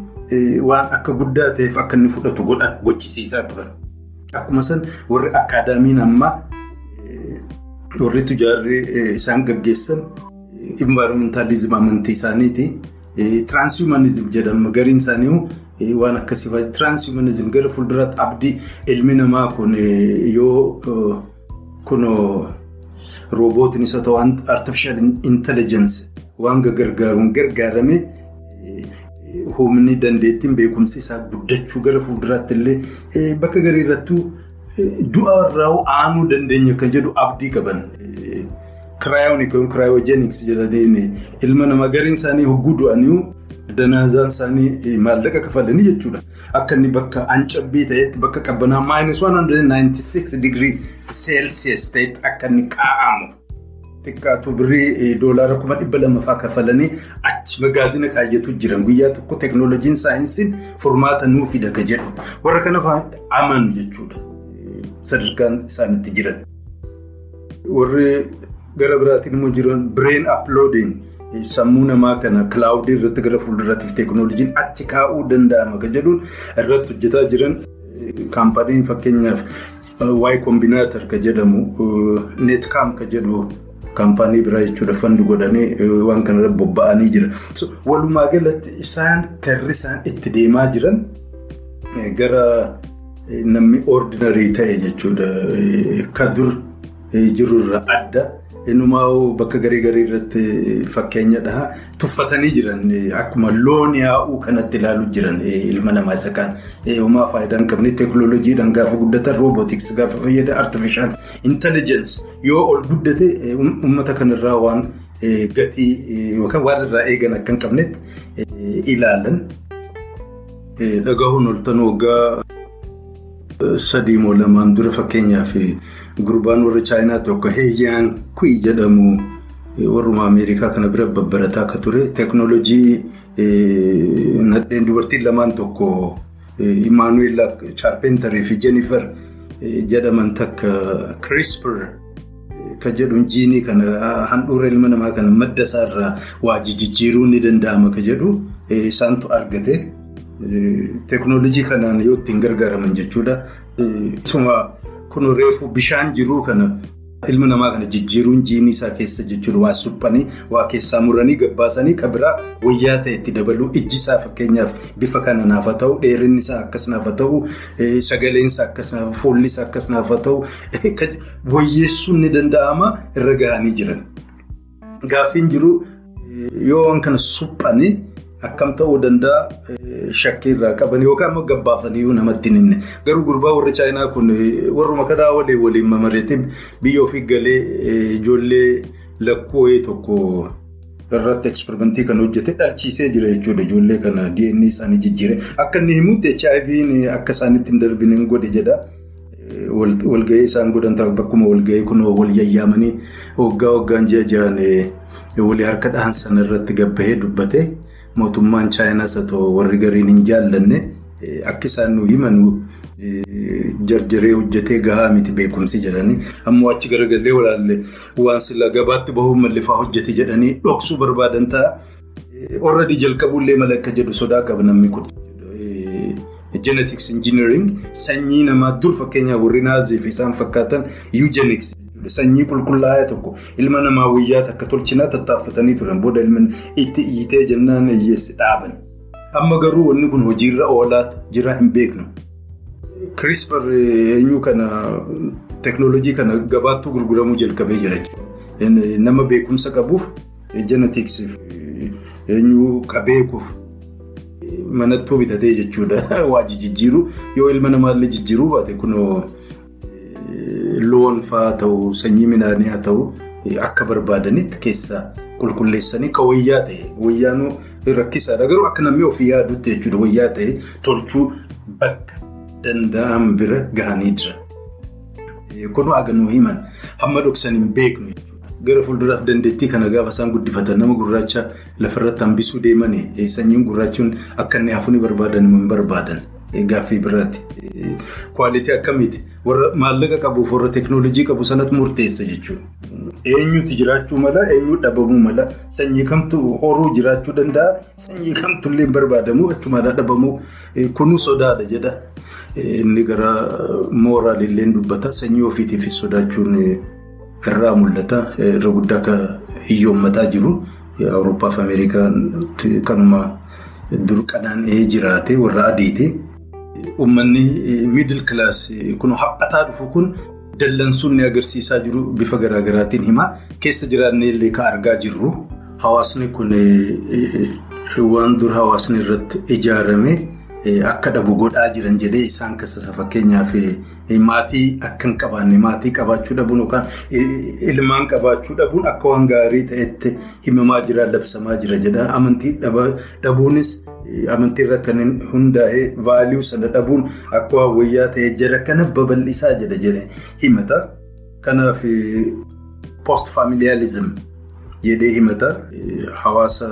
waan akka guddaa ta'eef akka inni fudhatu godha gochisiisaa turan. Akkuma san warri akaadaamiin ammaa warri tujaarri isaan gaggeessan envaayiroomentalizim amantii isaaniiti. Tiraansihumanizim jedhama gariin isaanii waan akkasii fa'a. Tiraansihumanizim gara fuulduraatti abdii ilmi namaa kun yoo kunoo roobootiin isa ta'u artifishal intelligensi waan gargaaruun gargaarame humni dandeettiin beekumsi isaa guddachuu gara fuulduraatti illee bakka garii irrattuu du'a irraa aanuu dandeenya kan jedhu abdii qaban. Kiraayooniks yookiin kiraayoojeniks jedhamee ilma namaa gariin isaanii hogguu du'anii danaazaan isaanii maallaqa kafalanii jechuudha. Akka inni bakka ancabbii ta'etti bakka qabbanaa maayinus 196 digirii seelsiyas ta'etti akka inni kaa'amu. Xiqqaatu birrii doolaara kuma dhibba lama fa'aa kafalanii achi magaazina kaayyatu jiran guyyaa tokko teeknooloojiin saayinsiin furmaata nuu fida ka jedhu warra kana amanu jechuudha. Sadarkaan isaanitti jiran. Warri gara biraatiin immoo jiran bireen aploodiin sammuu namaa kana kilaawudii irratti gara fuulduraatiif teeknooloojiin achi kaa'uu danda'ama kan jedhuun irratti hojjetaa jiran kaampaniin fakkeenyaaf waay kombinaatar kan jedhamu neetkaam kan jedhu kaampanii biraa jechuudha fandi godhanii waan kanarra bobba'anii jiran. Walumaa galatti isaan karri isaan itti deemaa jiran gara namni ordinarii ta'e jechuudha. Kan dur jirurra adda. Innumaa bakka garii garii irratti fakkeenya dhahaa tuffatanii jiran akkuma loon yaa'uu kanatti ilaaluu jiran ilma namaa isa kaan homaa faayidaa hin qabne teeknooloojiidhaan gaafa guddatan roobootiks gaafa fayyada artifishaal intellijensi yoo ol guddate uummata kanarraa waan gatii yookaan waan irraa eegan akka hin qabnetti ilaalan. Dhagahuun oltan waggaa sadii moo lamaan dura fakkeenyaaf. Gurbaan warra chaayinaa tokko heeyyaan kuyi jedhamu warruma Ameerikaa kana bira babbarataa akka ture teeknooloojii nadheen dubartiin lamaan tokko Imaanuweel Chaarpentarii fi Jennifer jedhaman takka Crisper kan jedhuun jiinii kana handhuura ilma namaa kana madda isaarraa waa jijjiiruun ni danda'ama kan jedhu isaantu argate teeknooloojii kanaan yoo ittiin gargaaraman jechuudha. Kun reefu bishaan jiruu kana ilma namaa kana jijjiiruun jiinii isaa keessa jechuudha. Waa suphanii waa keessaa muranii gabbaasanii qabiraa wayyaa ta'e itti dabaluu ijji isaa fakkeenyaaf bifa kana naaf haa ta'u dheerinni isaa akkas naaf haa ta'u sagaleen isaa akkas naaf fuulli isaa akkas naaf haa ta'u wayyeessuun ni danda'ama irra gahanii jiran. Gaaffiin jiru yoo waan kana suphanii. Akkam ta'uu danda'a shakkii irraa qaban yookaan immoo gabbaafanii namatti hin himne. Garuu gurbaa warri chaayinaa kun warruma kanaa waliin waliin mamareetiin biyya ofii galee ijoollee lakkoo tokko irratti eksperimentii kan hojjete dhalchiisee jira jechuudha. Ijoollee kana DNA isaanii jijjiire. Akka inni himutti HIV'n akka isaanitti hin darbine godhe jedha. Walgahii isaan godhan bakkuma walgahii kun wal yayyaamanii waggaa waggaan ji'a ji'aan walii harka dhahan sana irratti gabbahee dubbate. Mootummaan chaayinaas haa ta'u warri gariin hin jaallanne akka isaan nu himan jarjaree hojjetee gahaa miti beekumsi jedhanii ammoo achi garagallee walaallee waan sila gabaatti bahuun mallifaa hojjete jedhanii dhoksuu barbaadan ta'a. Orradii jalqabuullee mala akka jedhu sodaa qaba namni kun. genetics engineering sanyii namaa dur fakkeenyaaf warri naazii fi isaan fakkaatan eugenics sanyii qulqullaa'aa tokko ilma namaa wayyaa takka tolchinaa tattaaffatanii turan booda ilmi itti iitee jennaan hiyyeessi dhaaban. Amma garuu wanni kun hojiirra oolaa jira hin beeknu. CRISPR eenyu kana teknoolojii kana gabaattuu gurguramuu jalqabee jira. Nama beekumsa qabuuf genetics eenyu ka beekuuf manattuu bitatee jechuudha waa jijjiiru yoo ilma namaallee jijjiiruu baate kunoo loon fa'aa ta'u sanyii midhaanii haa ta'u akka barbaadanitti keessaa qulqulleessanii ka wayyaa ta'e wayyaanuu rakkisaadha garuu akka namni ofii yaadutti jechuudha wayyaa ta'e tolchuu bakka danda'an bira gahanii jira. Kunuu aganuu himan hamma dhoksan hin beeknu gara fuulduraaf dandeettii kana gaafa isaan guddifatan nama gurraacha lafarratti hambisuu deemanii sanyiin gurraachuun akka inni hafuun barbaadan hin barbaadan gaaffii biraati. Kwaalitii akkamiiti warra maallaqa qabuuf warra teeknooloojii qabu sanatti murteessa jechuudha. Eenyutu jiraachuu mala eenyu dhabamuu mala sanyii kamtu horuu jiraachuu danda'a sanyii kamtullee hin barbaadamu achumaadhaa dhabamuu kunuu sodaadha jedha. Inni gara mooraalillee dubbata sanyii ofiitiifis sodaachuun irraa mul'ata irra guddaa kan hiyyoommataa jiru awurooppaa fi ameerikaa kanuma dur qana'ee jiraate warra adiiti. Uummanni miidil kilaas kun haphataa dhufu kun dallansuun ni agarsiisaa jiru bifa garaagaraatiin himaa keessa jiraannee illee kan argaa jirru hawaasni kun waan dur hawaasni irratti ijaarame. Akka dhabu godhaa jiran jedhee isaan keessasa fakkeenyaaf maatii akka hin qabaanne maatii qabaachuu dhabuun yookaan ilmaan qabaachuu dhabuun akka waan gaarii ta'etti himamaa jira labsamaa jira jedha. Amantii dhabuunis amantii irra kan hundaa'e vaaliyuu sana dhabuun akka wayyaa ta'e jara kana babal'isaa jedha jedhee himata. Kanaaf post faamiliyaalizim jedhee himata. Hawaasa.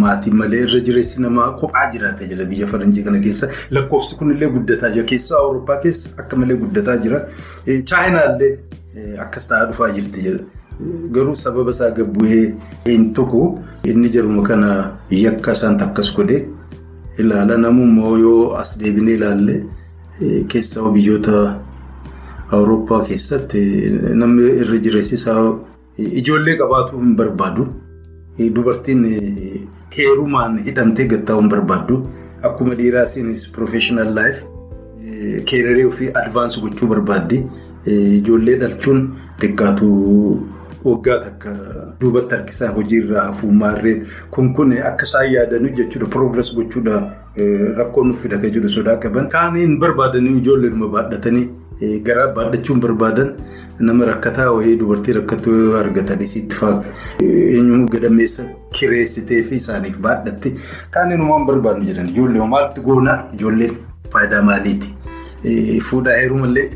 Maatii malee irra jireessi namaa kophaa jiraata jira biyya faranjii kana keessa. Lakkoofsi kunillee guddataa jira. Keessa awurooppaa keessa akka malee guddataa jira. Chaayinaallee akkas ta'aa dhufaa jirti jira garuu sababa isaa gabbu'ee hin tuqu inni jaruma kana yakka isaan akkas godhe ilaala namummoo yoo as deebinee ilaalle keessa biyyoota awurooppaa keessatti namni irra jireessi isaa ijoollee qabaatuu hin barbaadu dubartiin. Heerumaan hidhamtee gattaa'uu hin barbaaddu akkuma dhiiraa isinis professional life keeraree ofii advance gochuu barbaaddi ijoollee dhalchuun xiqqaatu waggaa takka duubatti harkisaa hojiirraa hafuummaarreen kun kun akka isaan yaadanu jechuudha progress gochuudha. Rakkoo nuuf fida kan jiru sodaa qaban. Kaaniin barbaadanii ijoolleedhuma baadhatanii garaa baadhachuun barbaadan nama rakkataa wayii dubartii rakkattuu argatan isitti fa'aa. Eenyuun gadameessa kireessitee fi isaaniif baadhatte. Kaaniin waan barbaadnu jedhan ijoollee maaltu goonaa ijoolleen faayidaa maaliiti? Fuudhaa heerumallee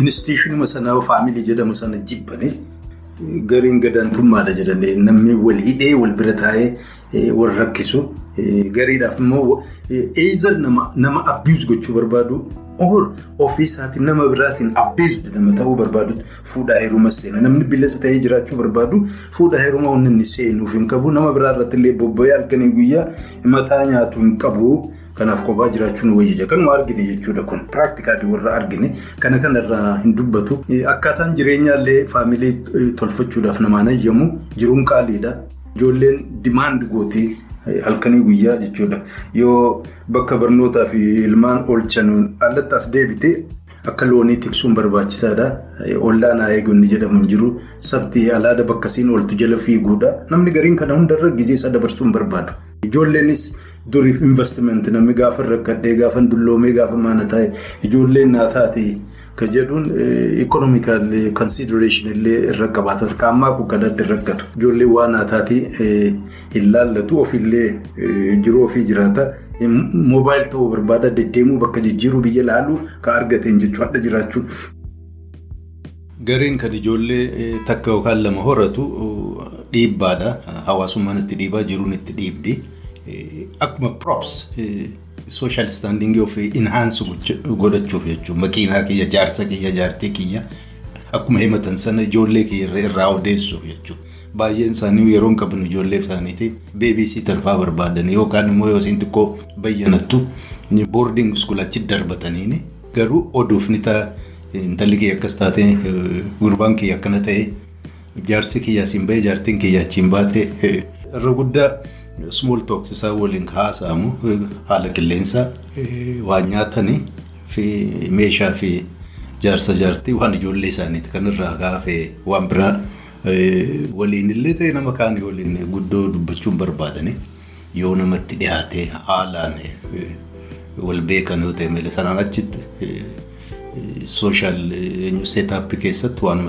instituushinuma sanaa faamilii jedhamu sana jibbanii gariin gadaantummaadha jedhanii namni wal hidhee wal bira taa'ee wal rakkisu gariidhaaf immoo eezal nama abiyuus gochuu barbaadu. ofii isaatiin nama biraatiin abbeessu nama ta'uu barbaadu fuudhaa heeruma seena namni bilisa ta'ee jiraachuu barbaadu fuudhaa heeruma onni inni seenuuf hin qabu nama biraa irratti illee bobba'ee halkanii guyyaa mataa nyaatu hin qabu kanaaf kophaa jiraachuun wayya kanuma argine jechuudha kun. Piraaktikaalii warra argine. Kana kanarraa hin dubbatu. Akkaataan jireenyaallee faamilii tolfachuudhaaf namaan ayyamu jiruun qaaliidha ijoolleen dimaand gootii. Halkanii guyyaa jechuudha. Yoo bakka barnootaa fi ilmaan oolchanuun alatti as deebite akka loonii tiksuun barbaachisaadha. Ollaan haa eegonni jedhamu jiru. Sabti alaada bakka siin ooltu jala fiiguudha. Namni gariin kana hundarra gizee isaa dabarsuu hin barbaadu. Ijoolleenis duriif investiment namni gaafa rakkadhee gaafa dulloomee gaafa maana taa'e ijoolleen naa taate kan jedhuun ikonomikaal konsidireeshin illee irra qabaata. Qaammaa kun kadhatti rakkatu. Ijoolleen waan naa taate hin laallatu ofillee jiruu ofii jiraata. Moobaayil ta'uu barbaada deddeemuu bakka jijjiiruu biyya laaluu kan argateen jechuudha adda jiraachuu. Gareen kan ijoollee takka yookaan lama horatu dhiibbaadha. Hawaasummaan itti dhiibaa jiruun itti dhiibdi. Akkuma props sooshaal istaandingii ofii inhaansu godhachuuf jechuudha. Makiinaa kiyya, jaarsa kiyya, jaartii kiyya akkuma himatan sana ijoollee kiyya irraa odeessuuf jechuudha. Baay'een isaanii yeroo hin ijoollee isaaniitiif beebisii talfaa barbaadan yookaan immoo yoo isin xiqqoo bayyanattu boarding school achi garuu oduuf ni ta'a intalli kiyya akkas taate gurbaan kiyya akkana ta'e jaarsi kiyya asiin bahee jaartiin kiyya achiin baate irra guddaa small talks isaa waliin haasa'amu haala qilleensaa waan nyaatanii fi meeshaa fi jaarsa jaartii waan ijoollee isaaniiti. Kan irraa kaafee waan biraa waliin illee ta'e nama kaanii waliin guddoo dubbachuun barbaadani. Yoo namatti dhiyaate haalaan wal beekan yoo ta'e malee sanaan achitti sooshaal seetaappii keessatti waan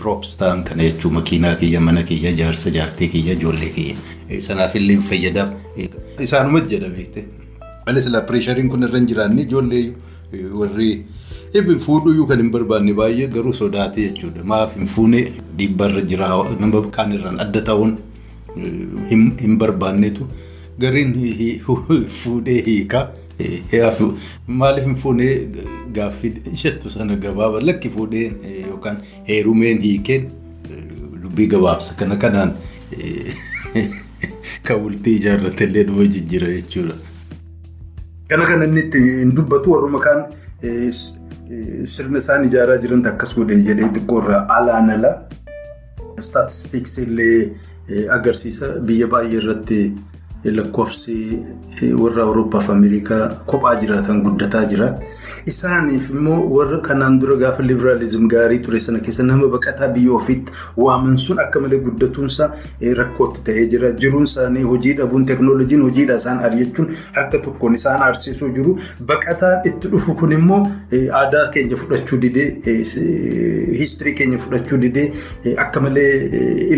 props ta'an kana jechuun makiinaa kiyya mana kiyya jaarsa jaartii kiyya ijoollee kiyya sanaaf illee fayyadaaf isaanuma jedha beekte. Malee sila pireeshariin kun irra hin jiraanne ijoollee warri fuudhuyyuu kan hin barbaanne baay'ee garuu sodaate jechuudha. Maaf hin fuune dhiibbarra jira nama kaan irraan adda ta'uun hin barbaannetu gariin fuudhee hiikaa. Maaliif hin fuunee gaaffii jettu sana gabaaba lakki fuudhee yookaan heerumeen hiikeen dubbii gabaabsa kana kanaan kan bultii ijaarrate illee nama jijjiira jechuudha. Kana kan inni itti hin dubbatu warruma kaan sirna isaan ijaaraa jiran akkas godhe jedhee xiqqoo irraa alaan ala staatistiks illee agarsiisa biyya baay'ee irratti. lakkoofsi warra Awurooppaa fi Ameerikaa kophaa jiraatan guddataa jira. Isaaniif immoo warra kanaan dura gaafa liberaalizim gaarii ture sana keessa nama baqataa biyya ofiitti waaman sun akka malee guddatuunsa rakkootti ta'ee jira. Jiruun isaanii hojii dhabuun teeknooloojiin hojiidha isaan ari'achuun harka tokkoon isaan aarsiisuu jiru. Baqataan itti dhufu kun immoo aadaa keenya fudhachuu didee hiistirii keenya fudhachuu didee akka malee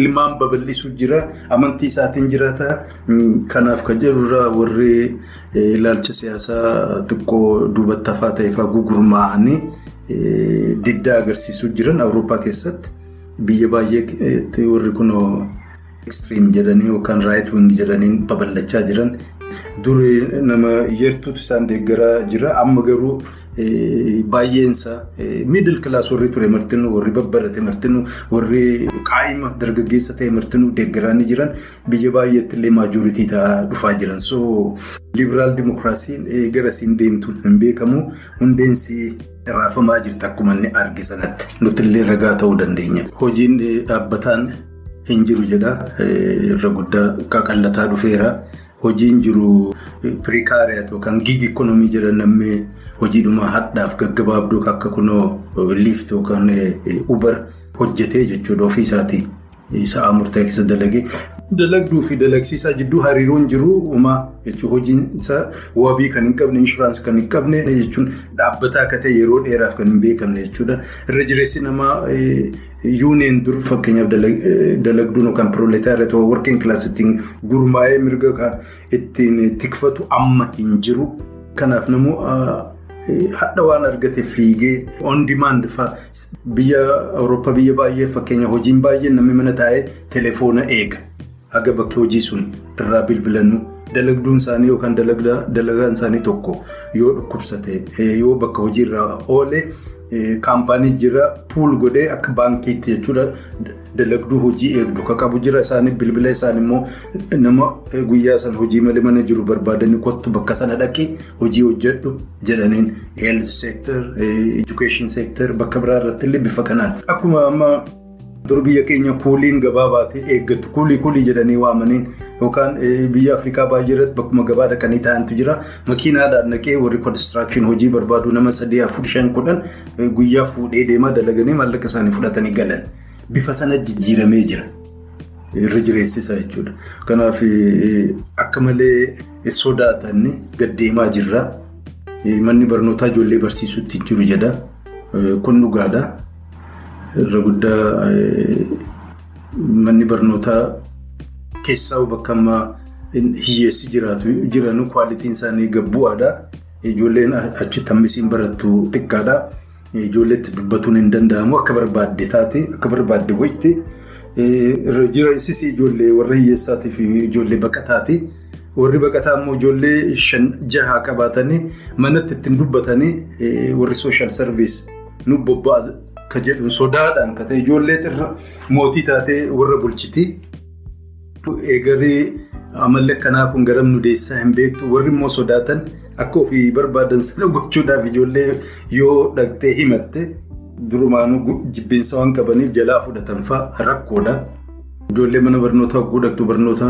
ilmaan babal'isuu jira. Amantii isaatiin jiraata. Kanaaf kan jedhurraa warri ilaalcha siyaasaa xiqqoo duubatti hafaa ta'e fa'aa gugurmaa'anii diddaa agarsiisuu jiran Awurooppaa keessatti. Biyya baay'eetti warri kun ekstiriim jedhanii yookaan raayit wing jedhanii babal'achaa jiran. Durii nama yertuutu isaan deeggaraa jira. Amma garuu baay'eensaa miidil kilaas warri ture martinuu warri babbarate martinuu warri qaa'ima dargaggeessa ta'e martinuu deeggaraa ni jiran. Biyya baay'eetti illee maajoritii ta'aa dhufaa jiran. So libiraal dimokiraasiin garasiin deemtu hin beekamu. Hundeensi raafamaa jirti akkuma inni arge sanatti. Nuti illee ragaa ta'uu dandeenya. Hojiin dhaabbataan hin jiru jedha. Irra guddaa qaqallataa dhufeera. Hojiin jiru piriikaariyaat yookaan giig ikonoomii jedhan namni hojiidhuma hadhaaf gaggabaabduu akka kunoo liift yookaan ubar hojjetee jechuudha ofii isaatii sa'a murtaa'e keessa dalagee. Dalagduu fi dalagsiisaa jidduu hariiroon jiru uumaa jechuun hojiin isaa wabii kan hin qabne inshuraansii kan hin qabne jechuun dhaabbataa akka ta'e yeroo dheeraaf kan hin beekamne jechuudha. Irra jireessi namaa yuuneen dur fakkeenyaaf dalagduun yookaan pirooletaariyaa ta'uu warqeen kilaasittiin gurmaa'ee mirga ittiin tikfatu amma hin jiru. Kanaaf namoo hadha waan argate fiigee on demand biyya Awurooppaa biyya baay'ee fakkeenya hojiin baay'een namni mana taa'ee telefoona eega. Haga bakki hojii sun irraa bilbilannu dalagduun isaanii yookaan dalagaan isaanii tokko yoo dhukkubsate yoo bakka hojiirraa oole kaampaanii jira puul godhee akka baankiitti jechuudha. Dalagduu hojii eegdu kan qabu jira isaanii bilbila isaan immoo nama guyyaa sana hojii malee mana jiru barbaadanii kottu bakka sana dhaqee hojii hojjedhu jedhaniin health sector education sector bakka biraa irratti illee bifa kanaan. Akkuma amma dur biyya keenya kuuliin gabaa baatee eeggatu kuulii kuulii jedhanii waamaniin yookaan biyya Afrikaa baay'ee irratti bakkuma gabaa dhaqanii taa'antu jira. Makiinaadhaan naqee warri konistiraakshii hojii barbaadu nama sadii afur shan kudhan guyyaa fuudhee deemaa dalaganii maallaqa isaanii fudhatanii galan. Bifa sana jijjiiramee jira. Irra jireessisa jechuudha. Kanaaf akka malee sodaatan gaddeemaa jirra. Manni barnootaa ijoollee barsiisutti jiru jedha. Kun dhugaadha. Irra guddaa manni barnootaa keessaa bakka ammaa hiyyeessi jiraatu jiran kwaalitiin isaanii gabbu'aadha. Ijoolleen achitti hammisiin barattu xiqqaadha. Ijoolleetti dubbatuun hin danda'amu akka barbaadde taate akka barbaadde wayitti irra jireessis ijoollee warra hiyyeessaatii fi ijoollee baqataati. Warri baqataa immoo ijoollee shan jaha qabaatanii manatti ittiin dubbatanii warri sooshaal sarviis nu bobba'aa kan jedhu sodaadhaan kan ta'e ijoollee irra mootii taatee warra bulchiti. Eegaree amalli akkanaa kun garam nu deessisaa hin beektu warri immoo sodaatan akka ofii barbaadan sana gochuudhaaf ijoollee yoo dhaqxee himatte durumaanuu jibbiinsa waan qabaniif jalaa fudhatan fa'a rakkoodha. Ijoollee mana barnootaa dhaqxu barnoota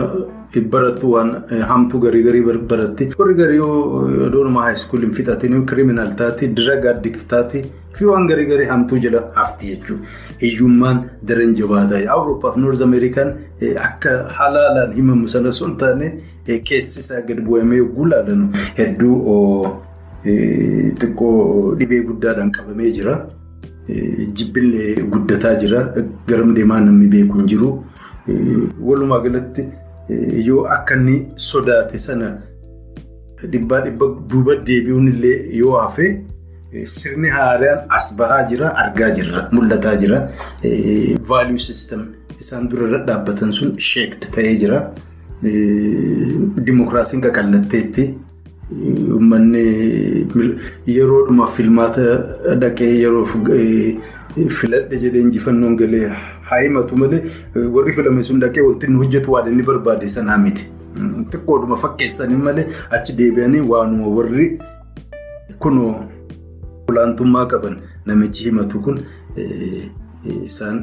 barattu waan hamtuu garii garii baratti. Warri garii yoo doonuma haayiskuuliin fixatiin kiriminaal taati, diraga addikt taati fi waan garii garii hamtuu jala hafti jechuudha. Hiyyummaan daran jabaataa. Awurooppaa fi Noorz Ameerikaan akka halaalaan himamu sana osoo hin taane keessi isaa gad bu'amee yogguu ilaalan hedduu xiqqoo dhibee guddaadhaan qabamee jira. Jibbillee guddataa jira. Garam deemaa namni beeku hin jiru. Walumaa galatti yoo akka inni sodaate sana dhibbaa dhibba duuba deebi'uun illee yoo hafe sirni haaraan as bahaa jira argaa jirra mul'ataa jira. Vaaliyuu siistem isaan dura dhaabbatan sun sheekd ta'ee jira. Dimookiraasiin qaqallatteetti. Uummanni yeroodhuma filmaata dhaqee yeroo filadhe jedhee injifannoon galee haa himatu malee warri filame sun dhaqee wanti inni hojjetu waan inni barbaade sanaa miti. Xiqqoodhuma fakkeessanii malee achi deebi'anii waanuma warri kunoo olaantummaa qaban namichi himatu kun isaan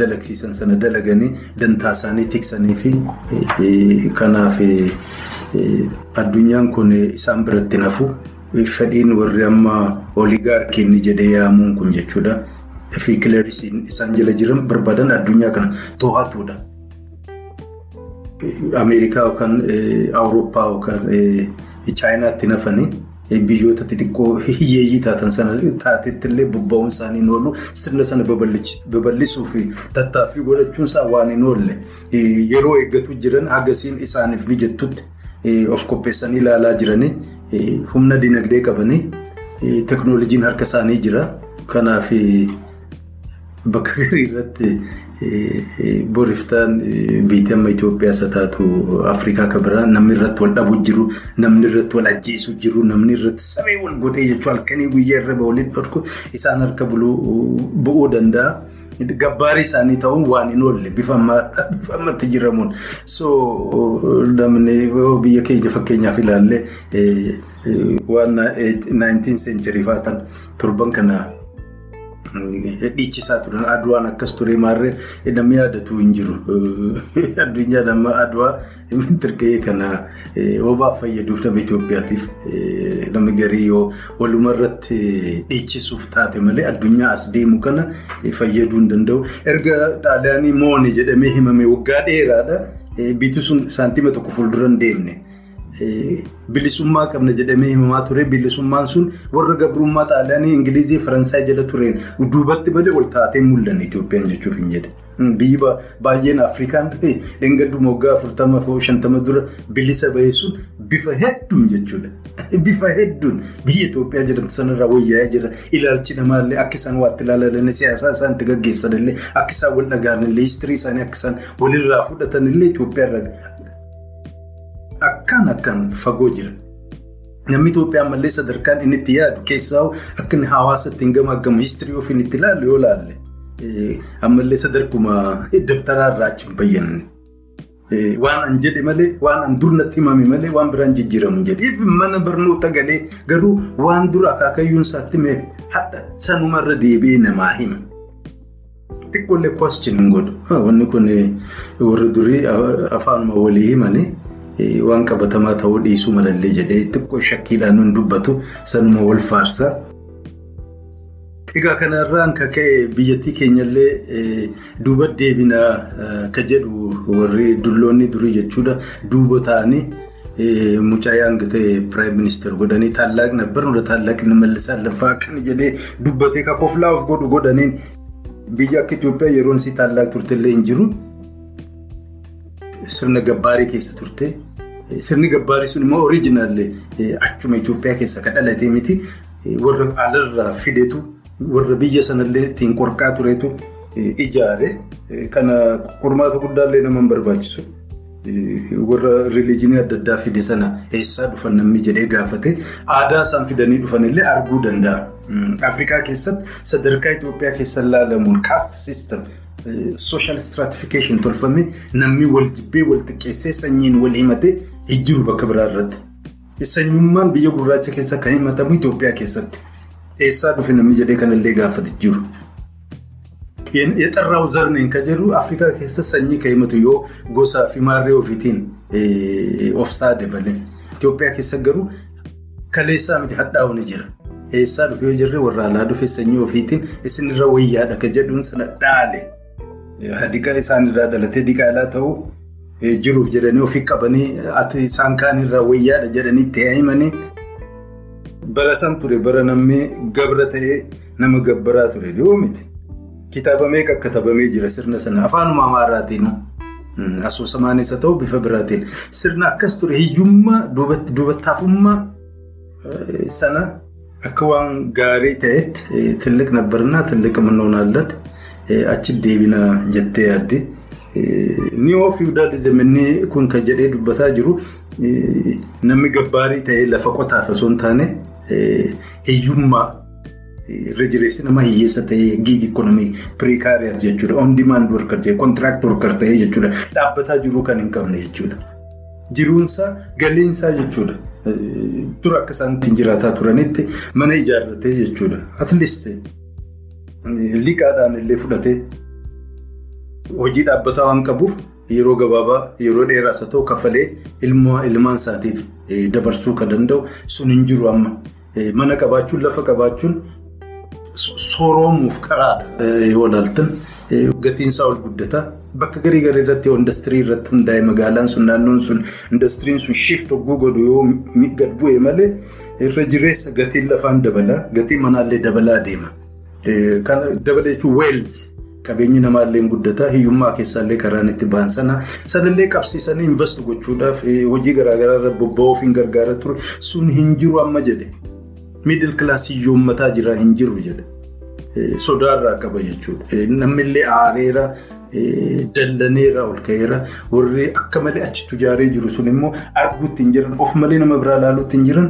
dalagsiisan sana dalaganii dantaa isaanii tiksanii fi kanaaf addunyaan kun isaan biratti nafu fedhiin warri amma oligaarkiin jedhee yaamuun kun jechuudha. Fi isaan jala jiran barbaadan addunyaa kana to'atuudha. Ameerikaa yookaan Awurooppaa yookaan Chaayinaatti nafanii biyyoota xixiqqoo hiyyeeyyii taatan sana taatetti illee bobba'uun isaanii hin oolu sirna sana babal'isuu fi tattaaffii godhachuun isaa waan hin oolle yeroo eeggatu jiran hagasiin isaaniif mijattutti of qopheessanii ilaalaa jiranii humna dinagdee qabanii teknooloojiin harka isaanii jira. Kanaaf bakka garii irratti boriftaan biyya amma Itoophiyaa isa taatu Afrikaa kan biraa namni irratti wal dhabu jiru namni irratti wal ajjeesu jiru namni irratti saree wal godhee jechuun halkanii guyyaa irra waliin dhorku isaan harka bu'uu danda'a. Gabbaarii isaanii ta'uun waan hin oolle bifa ammatti jiramuun. So namni biyya keenya fakkeenyaaf ilaalle waan 19 century faatan torban kana dhiichisaa turan aduwaan akkas ture maarree namni yaadatu hin jiru. Addunyaa nama aduwaa tirqee kana hobaaf fayyaduuf nama Itoophiyaatiif namni garii yoo waluma irratti dhiichisuuf taate malee addunyaa as deemu kana fayyaduu hin danda'u. Erga xaaliyaanii moone jedhamee himame waggaa dheeraadha. Biitu sun saantima tokko fuuldura hin deemne. Bilisummaa qabna jedhamee himamaa ture. Bilisummaan sun warra gabrummaa xaaliyaanii Ingilizii Faransaay jala tureen duubatti bade ol taatee mul'anne Itoophiyaan jechuuf hin jedhe. Biyyi baay'een Afrikaan dhangadduma waggaa afurtama shantama dura bilisa bahee sun bifa hedduun jechuudha. Bifa hedduun biyya Itoophiyaa jedhamtu sanarraa wayyaa'ee jira. Ilaalchi namaallee akka isaan waatti ilaalan siyaasaa isaan itti gaggeessanillee akka isaan wal dhagaanillee histirii isaanii akka isaan walirraa fudhatanillee Itoophiyaarraa akkaan akkaan fagoo jira. Namni Itoophiyaa ammallee sadarkaan inni itti yaadu keessaa akka inni hawaasa ittiin gamaaggamu histirii ofii itti ilaalu yoo ilaalle ammallee sadarkuma dabtaraa irraa achi hin bayyanne. Waan an jedhe malee waan an dur natti himame malee waan biraan jijjiiramu jedhe. mana barnoota galee garuu waan dura akaakayyuun isaatti mee hadha sanumarra deebi'ee namaa hima. Xiqqoollee question hin godhu. Wanni kun warri durii afaanuma walii himanii. Waan qabatamaa ta'uu dhiisuu malallee jedhee xiqqoo shakkiidhaan nun dubbatu sanuma wal faarsa. Egaa kanarraan kan ka'e biyyattii keenyallee duuba deebinaa kan jedhu warri dulloonni durii jechuudha duuba ta'anii mucaa hanga ta'e piraayim ministeer godhanii tallaaqna barnoota tallaaqni mallisaa laffaa akkana jedhee dubbatee kan koflaa of godhu godhaniin biyya akka Itoophiyaa yeroon isii tallaaq turtellee hin jiru. Sirna gabbaarii keessa turte. Sirni gabbaarii sun immoo oriijinaallee achuma Itoophiyaa keessa kan dhalatee miti. Warra alarraa fideetu warra biyya sanallee ittiin qorqaa turetu ijaare. Kana qormaata guddaallee nama hin barbaachisu. Warra rilijinii adda addaa fide sana eessaa dhufan namni jedhee gaafate aadaa isaan fidanii dhufanillee arguu danda'a. Afrikaa keessatti sadarkaa Itoophiyaa keessa ilaalamuun caste system. Social stratification tolfame namni wal jibbee wal xiqqeessee sanyiin wal himatee jiru bakka biraa irratti. Sanyummaan biyya gurraacha keessa kan himatamu Itoophiyaa keessatti. Eessaa dhufe namni jedhee kanallee gaafate jiru. Xarraa uzarneen kan jedhu Afrikaa keessa sanyii kan himatu yoo gosaa fi maarree ofiitiin of saade malee. Itoophiyaa keessa garuu kaleessaa miti hadhaa'u ni jira. Eessaa dhufe yoo jirre warra alaa dhufe sanyii ofiitiin isinirra wayyaadha kan jedhuun sana dhaale. Diqaa isaanirraa dhalatee diqaalaa ta'uu jiruuf jedhanii ofii qabanii ati isaan kaanirraa wayyaadha jedhanii itti himanii. Bara san ture bara namni gabra ta'ee nama gabbaraa ture dhiyoo miti. Kitaaba meeqa katabamee jira sirna sana afaanuma amaaraatiin asoosamaanis haa ta'u bifa biraatiin sirna akkas ture hiyyummaa duubataafummaa sana akka waan gaarii ta'etti tilliq nabbarnaa tilliq mannoonaallad achi deebina jettee yaadde. Niyoo fiwudaalizim inni kun kan jedhee dubbataa jiru namni gabbaarii ta'ee lafa qotaaf osoo hin taane hiyyummaa irra jireessi nama hiyyeessa ta'ee giig ikonomii piriikaariyaat jechuudha. On dimaand workar ta'ee kontiraakti workar ta'ee jechuudha. Dhaabbataa jiruu kan hin qabne jechuudha. Jiruunsaa galiinsaa jechuudha. Tura akka isaan ittiin jiraataa turanitti mana ijaarratee jechuudha. Atleast liqaadhaan illee fudhatee hojii dhaabbataa waan qabuuf yeroo gabaabaa yeroo dheeraas haa ta'u kaffalee ilmaan isaatiif dabarsuu kan danda'u sun hin jiru amma. Mana qabaachuun lafa qabaachuun sooroomuuf qaraadha yoo ilaaltan gatiinsaa ol guddataa. Bakka garii garii irratti indastirii irratti hundaa'e magaalaan sun naannoon sun indastiriin sun shift hogguu godhu yoo gad bu'e malee irra jireessa gatiin lafaan dabalaa gatiin manaallee dabalaa deema. Dabala jechuun weels qabeenyi namaallee guddataa hiyyummaa keessaallee karaan itti ba'an sana sanallee qabsiisanii invest gochuudhaaf hojii garaagaraa irra bobba'uuf hin gargaara ture. Sun hin jiru amma jedhe. Miidil kilaasii hiyyummataa jira hin jiru jedhe. Sodaarraa qaba jechuudha. Namnillee aareera. Dallaneera ol ka'eera. Warri akka malee achi tujaaree jiru sun immoo arguutti hin jiran. Of malee nama biraa ilaaluutti hin jiran.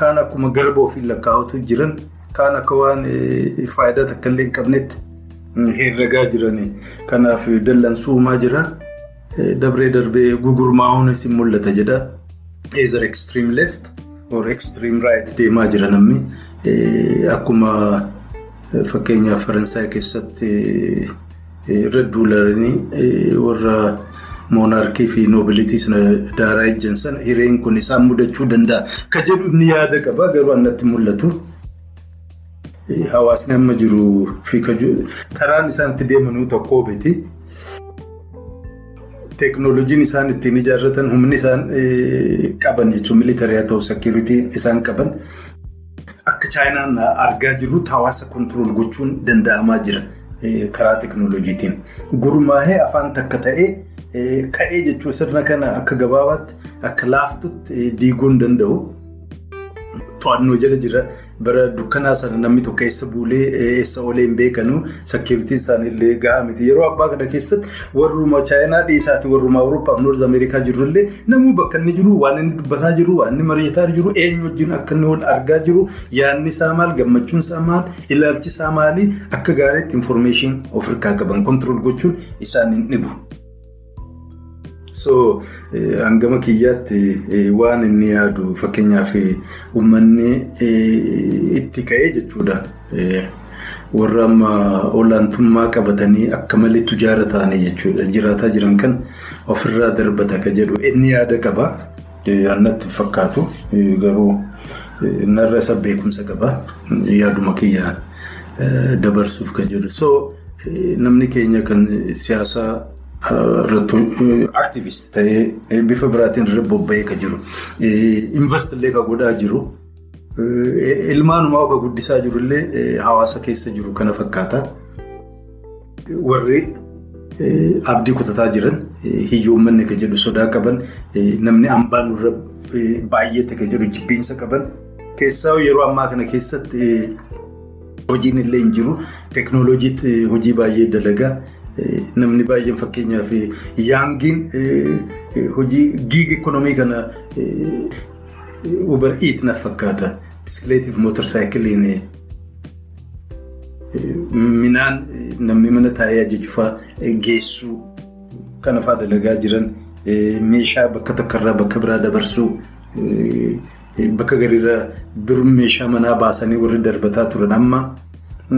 Kaan akkuma garba ofiin lakkaa'utu jiran. Kaan akka waan faayidaa takka illee hin qabnetti herregaa jirani. Kanaaf dallansuumaa jira. Dabree darbee gugurmaa'uunis hin mul'ata jedha. Either extreme left or extreme right deemaa jira namni. Akkuma fakkeenyaaf Faransaay keessatti. irra duulanii warra moonaarkii fi noobilitii sana daaraa ejjan sana hireen kun isaan mudachuu danda'a. Ka jedhu inni yaada qaba garuu annatti mul'atu. Hawaasni amma jiru karaan isaan itti deemanuu tokkoo biti. Teeknooloojiin isaan ittiin ijaarratan humni isaan qaban jechuun militarii haa ta'u seekiritii isaan qaban akka chaayinaan argaa jirrutti hawaasa kontirool gochuun danda'amaa jira. Karaa teeknooloojiitiin gurmaa'ee afaan takka ta'ee ka'ee jechuun sirna kana akka gabaabaatti akka laaftutti diiguu hin danda'u. To'annoo jala jira bara dukkanaa sana namni tokko eessa buulee eessa oolee hin beekanu seekiritiin isaaniillee gahaa miti. Yeroo abbaa kana keessatti warruma chaayinaa dhiisaati warruma Awurooppaa fi Noorz Ameerikaa jirullee namuu bakka inni jiru waan inni dubbataa jiru waan inni mari'ataa jiru eenyu wajjin akka inni wal argaa jiru yaadni isaa maal gammachuun isaa maal ilaalchi isaa maali akka gaariitti infoormeeshin of hirkaa qaban kontirool gochuun isaan hin dhibu. So hangama kiyyaatti waan inni yaadu fakkeenyaaf uummanni itti ka'ee jechuudha. Warra amma olaantummaa qabatanii akka malee tujaara ta'anii jechuudha. Jiraataa jiran kan ofirraa darbata ka jedhu inni yaada qaba. Annatti fakkaatu garuu narra isa beekumsa qaba. Yaaduma kiyya dabarsuuf kan jedhu. So namni keenya kan siyaasaa. Aktiivist ta'ee bifa biraatiin irra bobba'ee kan jiru. Investillee kan godhaa jiru. Ilmaanumaa kan guddisaa jirullee hawaasa keessa jiru kana fakkaata. Warri abdii kutataa jiran hiyyoommanni kan jedhu sodaa qaban namni hambaan irra baay'ate kan jedhu jibbiinsa qaban keessaa yeroo ammaa kana keessatti hojiin illee hin jiru. Teeknooloojiitti hojii baay'ee dalagaa. Namni baay'een fakkeenyaaf yaangiin hojii giig ikonomii kana uber iit na fakkaata. Biskileetiif mootorsaayikiliin minaan namni mana taa'ee ajajufaa geessuu kana fa'aa dalagaa jiran meeshaa bakka tokkorraa bakka biraa dabarsuu bakka gariirra dur meeshaa manaa baasanii warri darbataa turan. Amma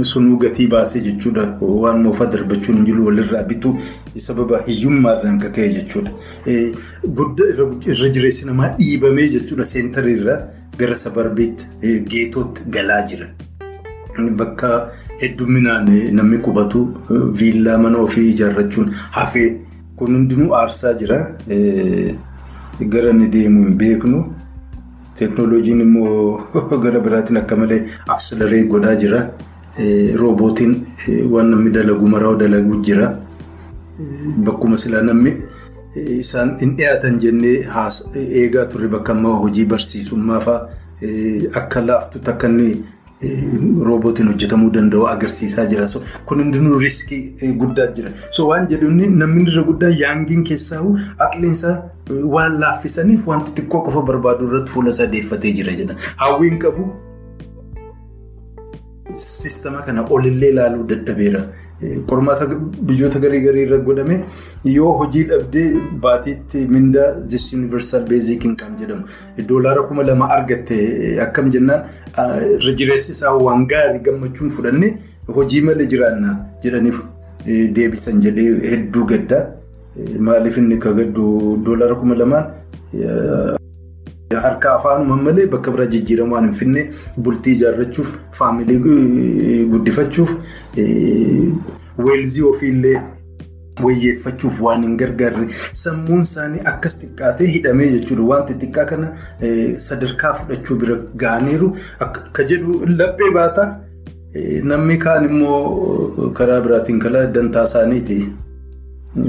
sunuu gatii baasee jechuudha waan moofaa darbachuun hin jiru walirraa bituu sababa hiyyummaadhaan kan ka'e jechuudha. Irra jireessi namaa dhiibamee jechuudha seentariirra gara sabarbiitti geetootti galaa jira. Bakka hedduminaan namni qubatu viillaa mana ofii ijaarrachuun hafee kun hundinuu aarsaa jira. Gara inni deemu hin beeknu. Teeknooloojiin immoo gara biraatiin akka malee aksilaree godhaa jira. Roobootiin waan namni dalagu maraa dalaguu jira. Bakkuma silaa namni isaan hin dhiyaatan jennee eegaa turre bakka ammaa hojii barsiisummaa fa'aa akka laaftutti akka roobootiin hojjetamuu danda'u agarsiisaa jira. Kun hundinuu riiskii guddaa jira. Waan jedhuun namni irra guddaa yaangiin keessaa aqleensaa waan laaffisaniif wanti xiqqoo qofa barbaadu irratti fuula isaa deeffatee jira jedha. Hawwiin qabu sistama kana olillee ilaaluu dadhabeera. Qormaata biyyoota garii garii irra godhame yoo hojii dhabdee baatiitti mindaa this universal basic income jedhamu doolaara kuma lama argatte akkam jennaan irra jireessi isaa waan gaarii gammachuun fudhannee hojii malee jiraanna jedhaniif deebisan jedhee hedduu gaddaa maaliif inni ka gaddu doolaara kuma lamaan. Harka afaanuma malee bakka biraa jijjiiramu waan hin finne bultii ijaarrachuuf faamilii guddifachuuf weelzii ofiillee wayyeeffachuuf waan hin gargaarre sammuun isaanii akkas xiqqaatee hidhamee jechuudha. Wanti xiqqaa kana sadarkaa fudhachuu bira ga'aniiru akka jedhu laphee baata. Namni kaan immoo karaa biraatiin kalaa dantaa isaaniiti.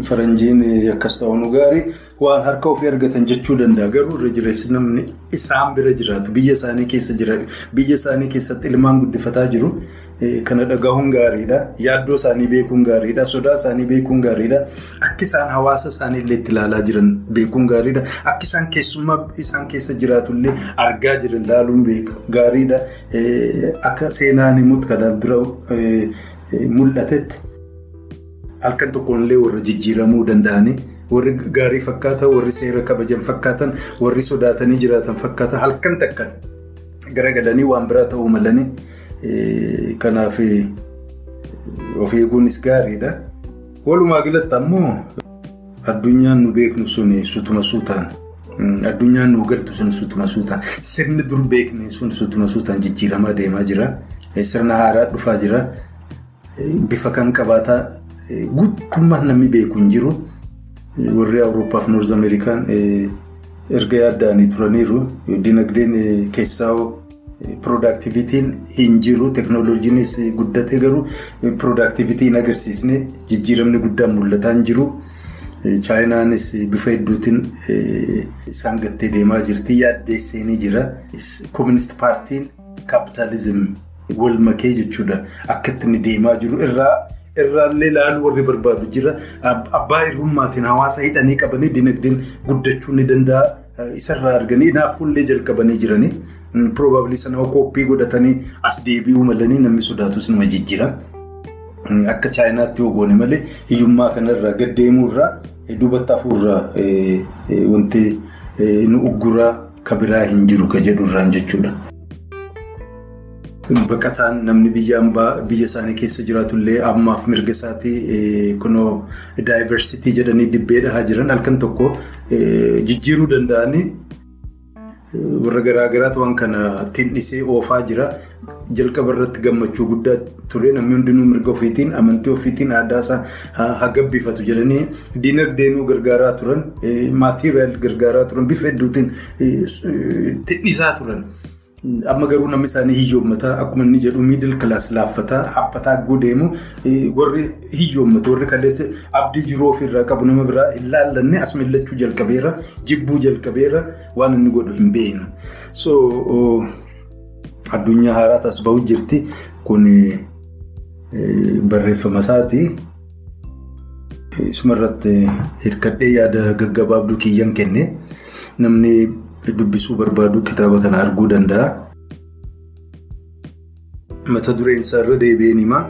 Faranjiin akkas ta'uun gaarii waan harka ofii argatan jechuu danda'a. Garuu irra jireessi namni isaan bira jiraatu biyya isaanii keessa jiraatu biyya isaanii keessatti ilmaan guddifataa jiru. Kana dhagahuun gaariidha. Yaaddoo isaanii beekuun gaariidha. Sodaa isaanii beekuun gaariidha. Akka isaan hawaasa isaanii illee itti ilaalaa jiran beekuun gaariidha. Akka isaan keessummaa isaan keessa jiraatullee argaa jiran ilaaluun gaariidha. Akka seenaan himutti kanaan dura mul'atetti. Halkan tokkonillee warra jijjiiramuu danda'anii warri gaarii fakkaatan warri seera kabajan fakkaatan warri sodaatanii jiraatan fakkaatan halkan takkan garagalanii waan biraa ta'uu malanii kanaaf of eeguunis gaariidha. Walumaa galatti ammoo addunyaan nu beeknu sun sutuma suutaan addunyaan nu galtu sun sutuma suutaan sirni dur beekne sun sutuma suutaan jijjiiramaa deemaa jira. Sirna haaraa dhufaa jira. Bifa kan qabaataa. Guutummaa namni beeku hin jiru. Warri Awurooppaa fi Noorz Ameerikaan erga yaadda'anii turaniiru. Dinagdeen keessaa piroodaaktivitiin hin jiru. Teeknooloojiinis guddate garuu piroodaaktivitii hin agarsiisne jijjiiramni guddaan mul'ataa hin jiru. Chaayinaanis bifa hedduutiin isaan gattee deemaa jirti. Yaaddeessee ni jira. Koominist paartiin kaapitaalizim wal makee jechuudha. Akka inni deemaa jiru irraa. Irraallee ilaaluu warri barbaadu jira. Abbaa hirrummaatiin hawaasa hidhanii qabanii dinagdeen guddachuu ni danda'a. Isarraa arganii naafuullee jalqabanii jiranii. Probably sana koppii godhatanii as deebi'uu malanii namni sodaatus nama jijjiira. Akka chaayinaatti yoo goone malee hiyyummaa kanarraa gaddeemuurraa duubatti hafuurraa wanti nu ugguraa kabiraa hin jiru ka jedhurraan jechuudha. Baqataan namni biyya isaanii keessa jiraatullee ammaaf mirga isaatii kunoo daayivarsiitii jedhanii dibbee dhahaa jiran halkan tokko jijjiiruu danda'anii warra garaagaraatu waan kana tindhisee oofaa jira. Jalqaba irratti gammachuu guddaa ture namni hundinuu mirga ofiitiin amantii ofiitiin aadaa isaa haa gabbifatu jedhanii dinagdeenuu gargaaraa turan maatiiriyal gargaaraa turan bifa hedduutiin tindhisaa turan. Amma garuu namni isaanii hiyyoommataa akkuma inni jedhu miidil kilaas laaffataa haphataa deemu warri hiyyoommatu warri kaleessa abdii jiruu ofirraa qabu nama biraa hin laallanne as millachuu jalqabeera jibbuu jalqabeera waan inni godhu hin beeknu. So addunyaa haaraa taas bahu jirti kun barreeffama isaati. Isumarratti hirkadhee yaada gaggabaabduu kiyyan kenne namni. Dubbisuu barbaadu kitaaba kana arguu danda'a. Mata dureen isaa irra deebi'een himaa.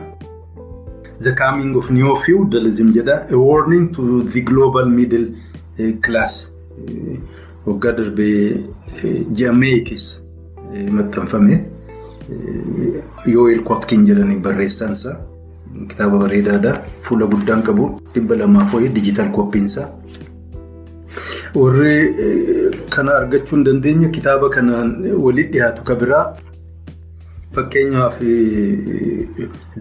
The coming of neo feudalism jedha. A warning to the global middle class. waggaa darbee ji'a mee keessa maxxanfame Yoo'eel Kootkin jedhanii barreessaansa kitaaba bareedaadha. Fuula guddaan qabu dhibba lamaaf wayii diijitaal koppiinsa. Warri kana argachuu hin dandeenye kitaaba kanaan walitti dhiyaatu ka biraa. Fakkeenyaaf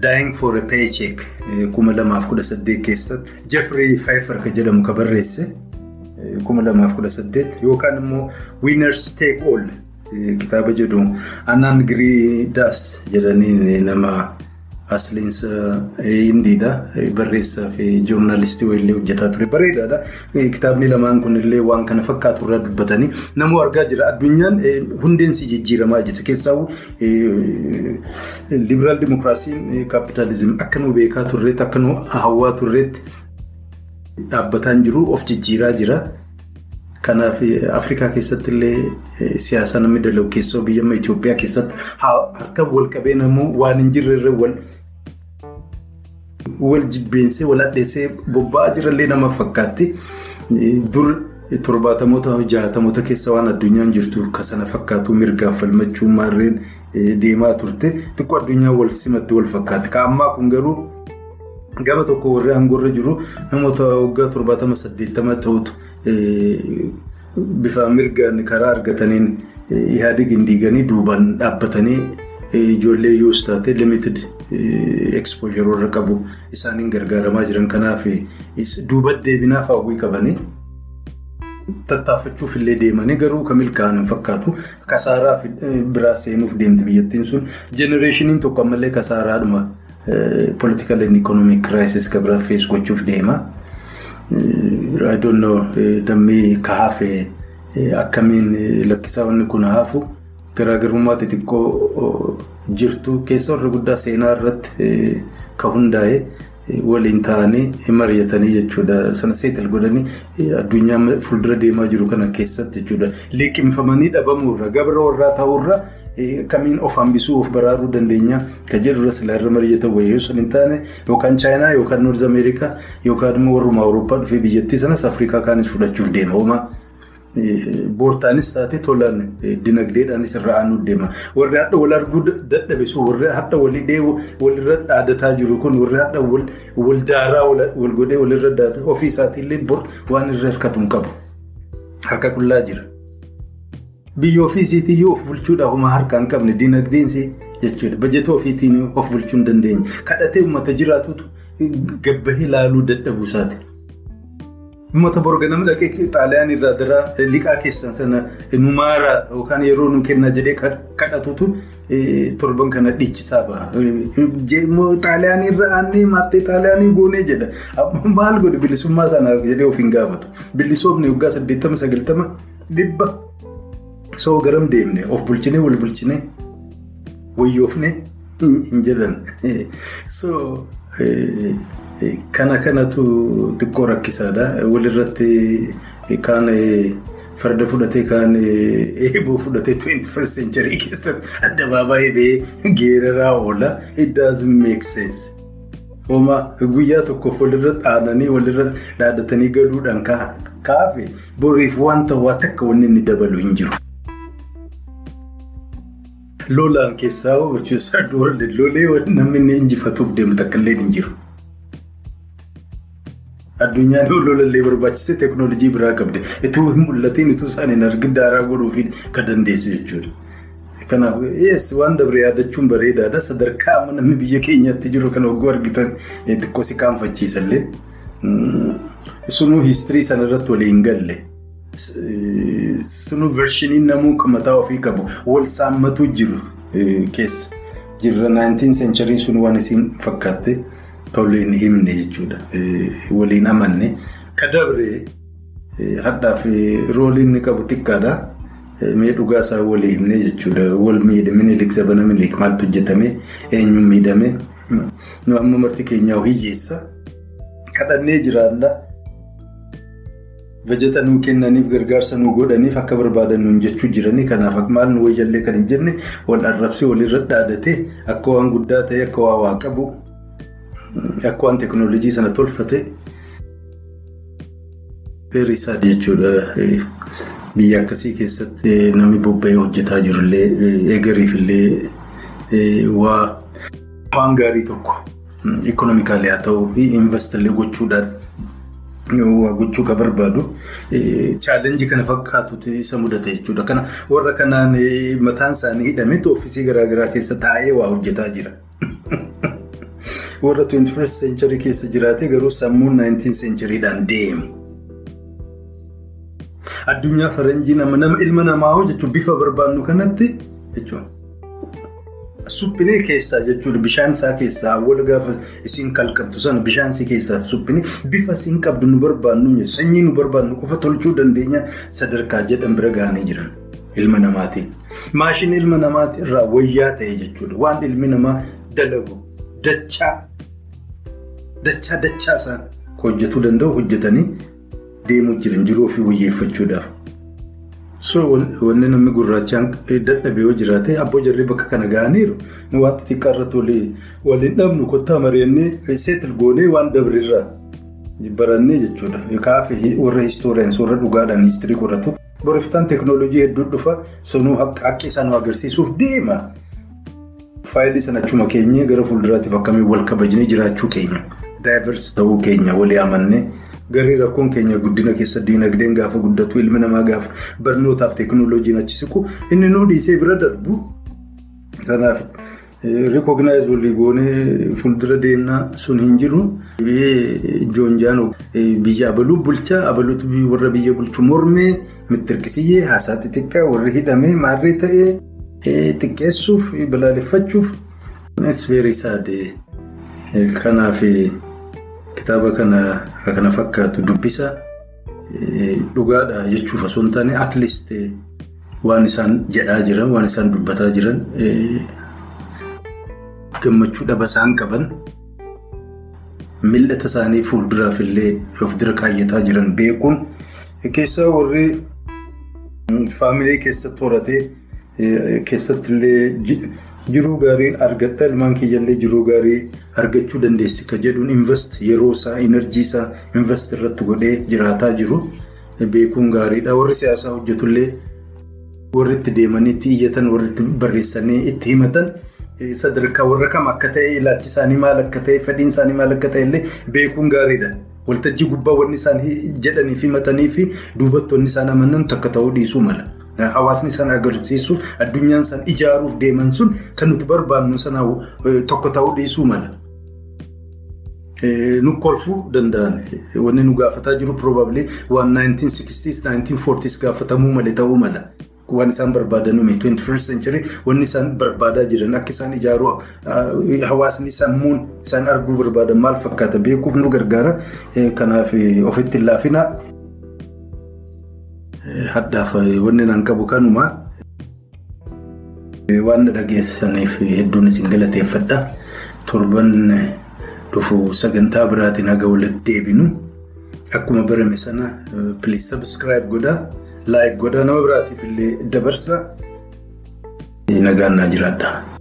Dying for a Paycheck kuma lamaaf kudha saddeet keessatti Jeffrey Pfeiffer ka jedhamu ka barreesse kuma lamaaf kudha saddeet. Yookaan immoo Winners Take All kitaaba jedhu Anaan Giriidaas jedhanii nama asliinsa hindiidha. Barreessaa fi joornaalistii wayillee hojjetaa ture. Bareedaadha. Kitaabni lamaan kunillee waan kana fakkaatu irraa dubbatanii namuu argaa jira. Addunyaan hundeensi jijjiiramaa jirti. Keessaa libiraal dimokiraasiin kaapitaalizimii akka nu beekaa turreetti akka nu hawwaa turreetti dhaabbataa hin jiru of jijjiiraa jira. Kanaaf Afrikaa keessatti illee siyaasa namni dalagu keessoo biyya Itoophiyaa keessatti harka wal qabee namuu waan hin jirre wal wal jibbeensee wal hadheessee bobba'aa jirallee nama fakkaatti. Dur torbaatamoota jaatamoota keessa waan addunyaan jirtu kan sana fakkaatu mirgaaf falmachuu maarreen deemaa turte xiqqoo addunyaan wal simatti wal fakkaatti. Kan ammaa kun garuu gama tokko warri aangoorra jiru namoota waggaa torbaatama saddeettama ta'utu. Bifa mirgaan karaa argataniin yaadiin diiganii duubaan dhaabbatanii ijoollee yoos taate limited exposure warra qabu isaaniin gargaaramaa jiran kanaaf duuba deebinaaf hawwii qabanii tattaaffachuuf illee deemanii garuu kan milkaa'an hin fakkaatu kasaaraa biraa seenuuf deemti biyyattiin sun jenereeshiniin tokko ammallee kasaaraadhuma political and economic crisis kan biraa fees gochuuf deema. I don't know dammii ka hafe akkamiin lakkisaa wanni kun hafu garaagarummaa xixiqqoo jirtu keessa warra guddaa seenaa irratti ka hundaa'e waliin ta'anii mari'atanii jechuudha. Sana seetal godhanii addunyaa fuuldura deemaa jiru kana keessatti jechuudha. Liqimfamanii dhabamurra gabra warraa ta'urra kamiin of hambisuu of baraaruu dandeenya kan jedhurra silaa irra mari'atan wayii osoo hin taane yookaan chaayinaa yookaan noorz ameerikaa yookaan immoo warruma awurooppaa dhufee biyyattii sanas afrikaa kaanis fudhachuuf deema homaa. Boortaanis taate tolaan dinagdeedhaanis irra aanuu deema. Warri hadha wal arguu dadhabe sun warri hadha walii walirra dhaadataa jiru kun warri hadha wal daaraa wal godhee walirra dhaadata ofii isaatiillee bor waan irra hirkatu hin qabu. Harka qullaa jira. Biyya ofiisiitiyyuu of bulchuudhaaf homaa harka hin qabne dinagdeensi jechuudha. Bajeta ofiitiin of bulchuu hin dandeenye. Kadhatee uummata jiraatutu gabbahee ilaaluu dadhabuu isaati. Uummata borga nama dhaqee xaaliyaan irraa dira liqaa keessan sana nu maara yookaan yeroo nu kenna jedhee kadhatutu torban kana dhiichisaa baha. Xaaliyaan irra aannee maattee xaaliyaanii goonee jedha. Maal godhe bilisummaa sanaaf jedhee of hin gaafatu. Bilisoomni waggaa saddeettama sagaltama dhibba. Soo garam deemne of bulchinee wal bulchinee wayyoofne hin jedhan. So kana kanatu xiqqoo rakkisaadha. Walirratti kaan farda fudhatee kaan eeboo fudhatee 21st century keessatti addabaabaayee ba'ee geeraraa oola. It doesn't make sense. Homaa guyyaa tokkoof walirra dhaananii walirra dhaadatanii galuudhaan kaafe boriif wanta waa takka wanni inni dabalu hin jiru. Lolaan keessaa jechuun lolee namni inni injifatuuf deemu takka illee hin jiru. Addunyaan lolallee barbaachise teekinooloojii biraa qabde. Ituu hin mul'atiin ituu isaan hin argin daaraa godhuuf kan dandeessu jechuudha. Kanaaf yes waan dabre yaadachuun bareedaadha. Sadarkaa amma namni biyya keenyatti jiru kan oggoo argitan xiqqoo si qaanfachiisallee. Sunuu hiistirii sanarratti walii hin galle. Sunuu vershiniin namuu mataa ofii qabu wal saammatu jiru keessa jirra 19 century sun waan isin fakkaatte toliin himne jechuudha. Waliin amanne. Ka dabre hadhaaf rooliin inni qabu xiqqaadha. Mee dhugaa isaa walii himne jechuudha. Wal miidhamee liqsa bana miliik maaltu hojjetame eenyuun miidhame amma marti keenyaa hiyyeessa kadhannee jiraanna. Bajeta nuu kennaniif gargaarsa nuu godhaniif akka barbaadan nuun jechuu jiranii kanaaf maal nu wayyallee kan hin jenne wal arrabsee walirra dhaadatee akka waan guddaa ta'e akka waa waa qabu akka waan teekinooloojii sana tolfate. Feerri isaa jechuudha. biyya akkasii keessatti namni bobba'ee hojjetaa jirullee eegariifillee waa waan gaarii tokko ikonomikaalii haa ta'uu fi investallee gochuudhaan waa gochuu kan barbaadu chaalenjii kana fakkaatutu isa mudata jechuudha. Kana warra kanaan mataan isaanii hidhametu ofiisii garaagaraa keessa taa'ee waa hojjetaa jira. Warra 21st century keessa jiraate garuu sammuun 19th centuryidhaan deemu. Addunyaa faranjii nama ilma namaa hoo jechuun bifa barbaannu kanatti jechuudha. Suphinee keessaa jechuudha bishaan isaa keessaa awwaala gaafa isiin kalqabdu sana bishaan isii keessaa suphinee bifa isiin qabdu nu barbaannu sanyii nu barbaannu qofa tolchuu dandeenya sadarkaa jedhan bira gahanii jiran ilma namaatiin. Maashinii ilma namaatii irraa wayyaa ta'e jechuudha waan ilmi namaa dalagu dachaa dachaa dachaa isaan hojjetuu danda'u hojjetanii deemuu jiran jiruu ofii wayyeeffachuudhaaf. Wanni namni gurraachaan dadhabee yoo jiraate abboo jarri bakka kana ga'aniiru wanti xiqqaa irratti waliin dhabnu kottaa mari'annee seetil goonee waan dabrirraa barannee jechuudha. Kaafi warra histooriyaansii warra dhugaadhaan histirii qoratu boriftaan teeknooloojii hedduu dhufa sunuu haqqi isaan agarsiisuuf deema. Faayilii sana achuma keenyee gara fuulduraatiif akkamiin wal kabajnee jiraachuu keenya. Daayivarsi ta'uu keenya walii amannee. Garii rakkoon keenya guddina keessa diinagdeen gaafa guddatu ilmi namaa gaafa barnootaaf teeknooloojiin achi siqu inni nuu dhiisee bira darbu. Kanaaf rikognaayiz walii goonee fuuldura deemnaa sun hin jiru. Joonjaan biyya abaluu bulchaa abaluutu warra biyya bulchu mormee mittirkisiyyee haasaa xixiqqaa warri hidhamee maarree ta'ee xiqqeessuuf balaaleffachuuf. It's very sad. Kanaaf. Kitaaba kana fakkaatu dubbisa. Dhugaadha jechuuf osoo hin taane atleast waan isaan jedhaa jiran waan isaan dubbataa jiran gammachuu dhaba isaan qaban. Mil'ata isaanii fuulduraaf illee of dura kaayyataa jiran beekuun. Keessaa warri faamilee keessatti horatee keessatti illee jiruu gaarii argadha ilmaan kiyyaallee jiruu gaarii. argachuu dandeessi ka jedhuun invest yeroo isaa enerjii isaa invest irratti godhee jiraataa jiru beekuun gaariidha. Warri siyaasaa hojjetullee warri itti deemanii itti iyyatan warri itti barreessanii itti himatan sadarkaa warra kam akka ta'e ilaalchi isaanii maal akka ta'e fedhiin isaanii maal akka ta'e illee beekuun gaariidha. Waltajjii gubbaa wanni isaan jedhanii fi himatanii fi duubatti wanni isaan amanan takka ta'uu dhiisuu mala. Hawaasni isaan agarsiisuuf addunyaan isaan ijaaruuf deeman sun kan nuti barbaannu sana tokko ta'uu dhiisuu mala. Nu kolfuu danda'an wanni nu gaafataa jiru probably waan 1960s 1940s gaafatamuu malee ta'uu mala. Waan isaan barbaadan uume 21st century wanni isaan barbaadaa jiran akka isaan ijaaruu hawaasni sammuun isaan arguu barbaadan maal fakkaata beekuuf nu gargaara. Kanaaf ofitti hin laafinaa. Haddaaf wanni naan qabu kanuma waan dhageessaniif hedduun isin galateeffadha. Torban dhufu sagantaa biraatiin haga walitti deebinu akkuma barame sana please subscribe godhaa like godhaa nama biraatiif illee dabarsa nagaan naa jiraadha.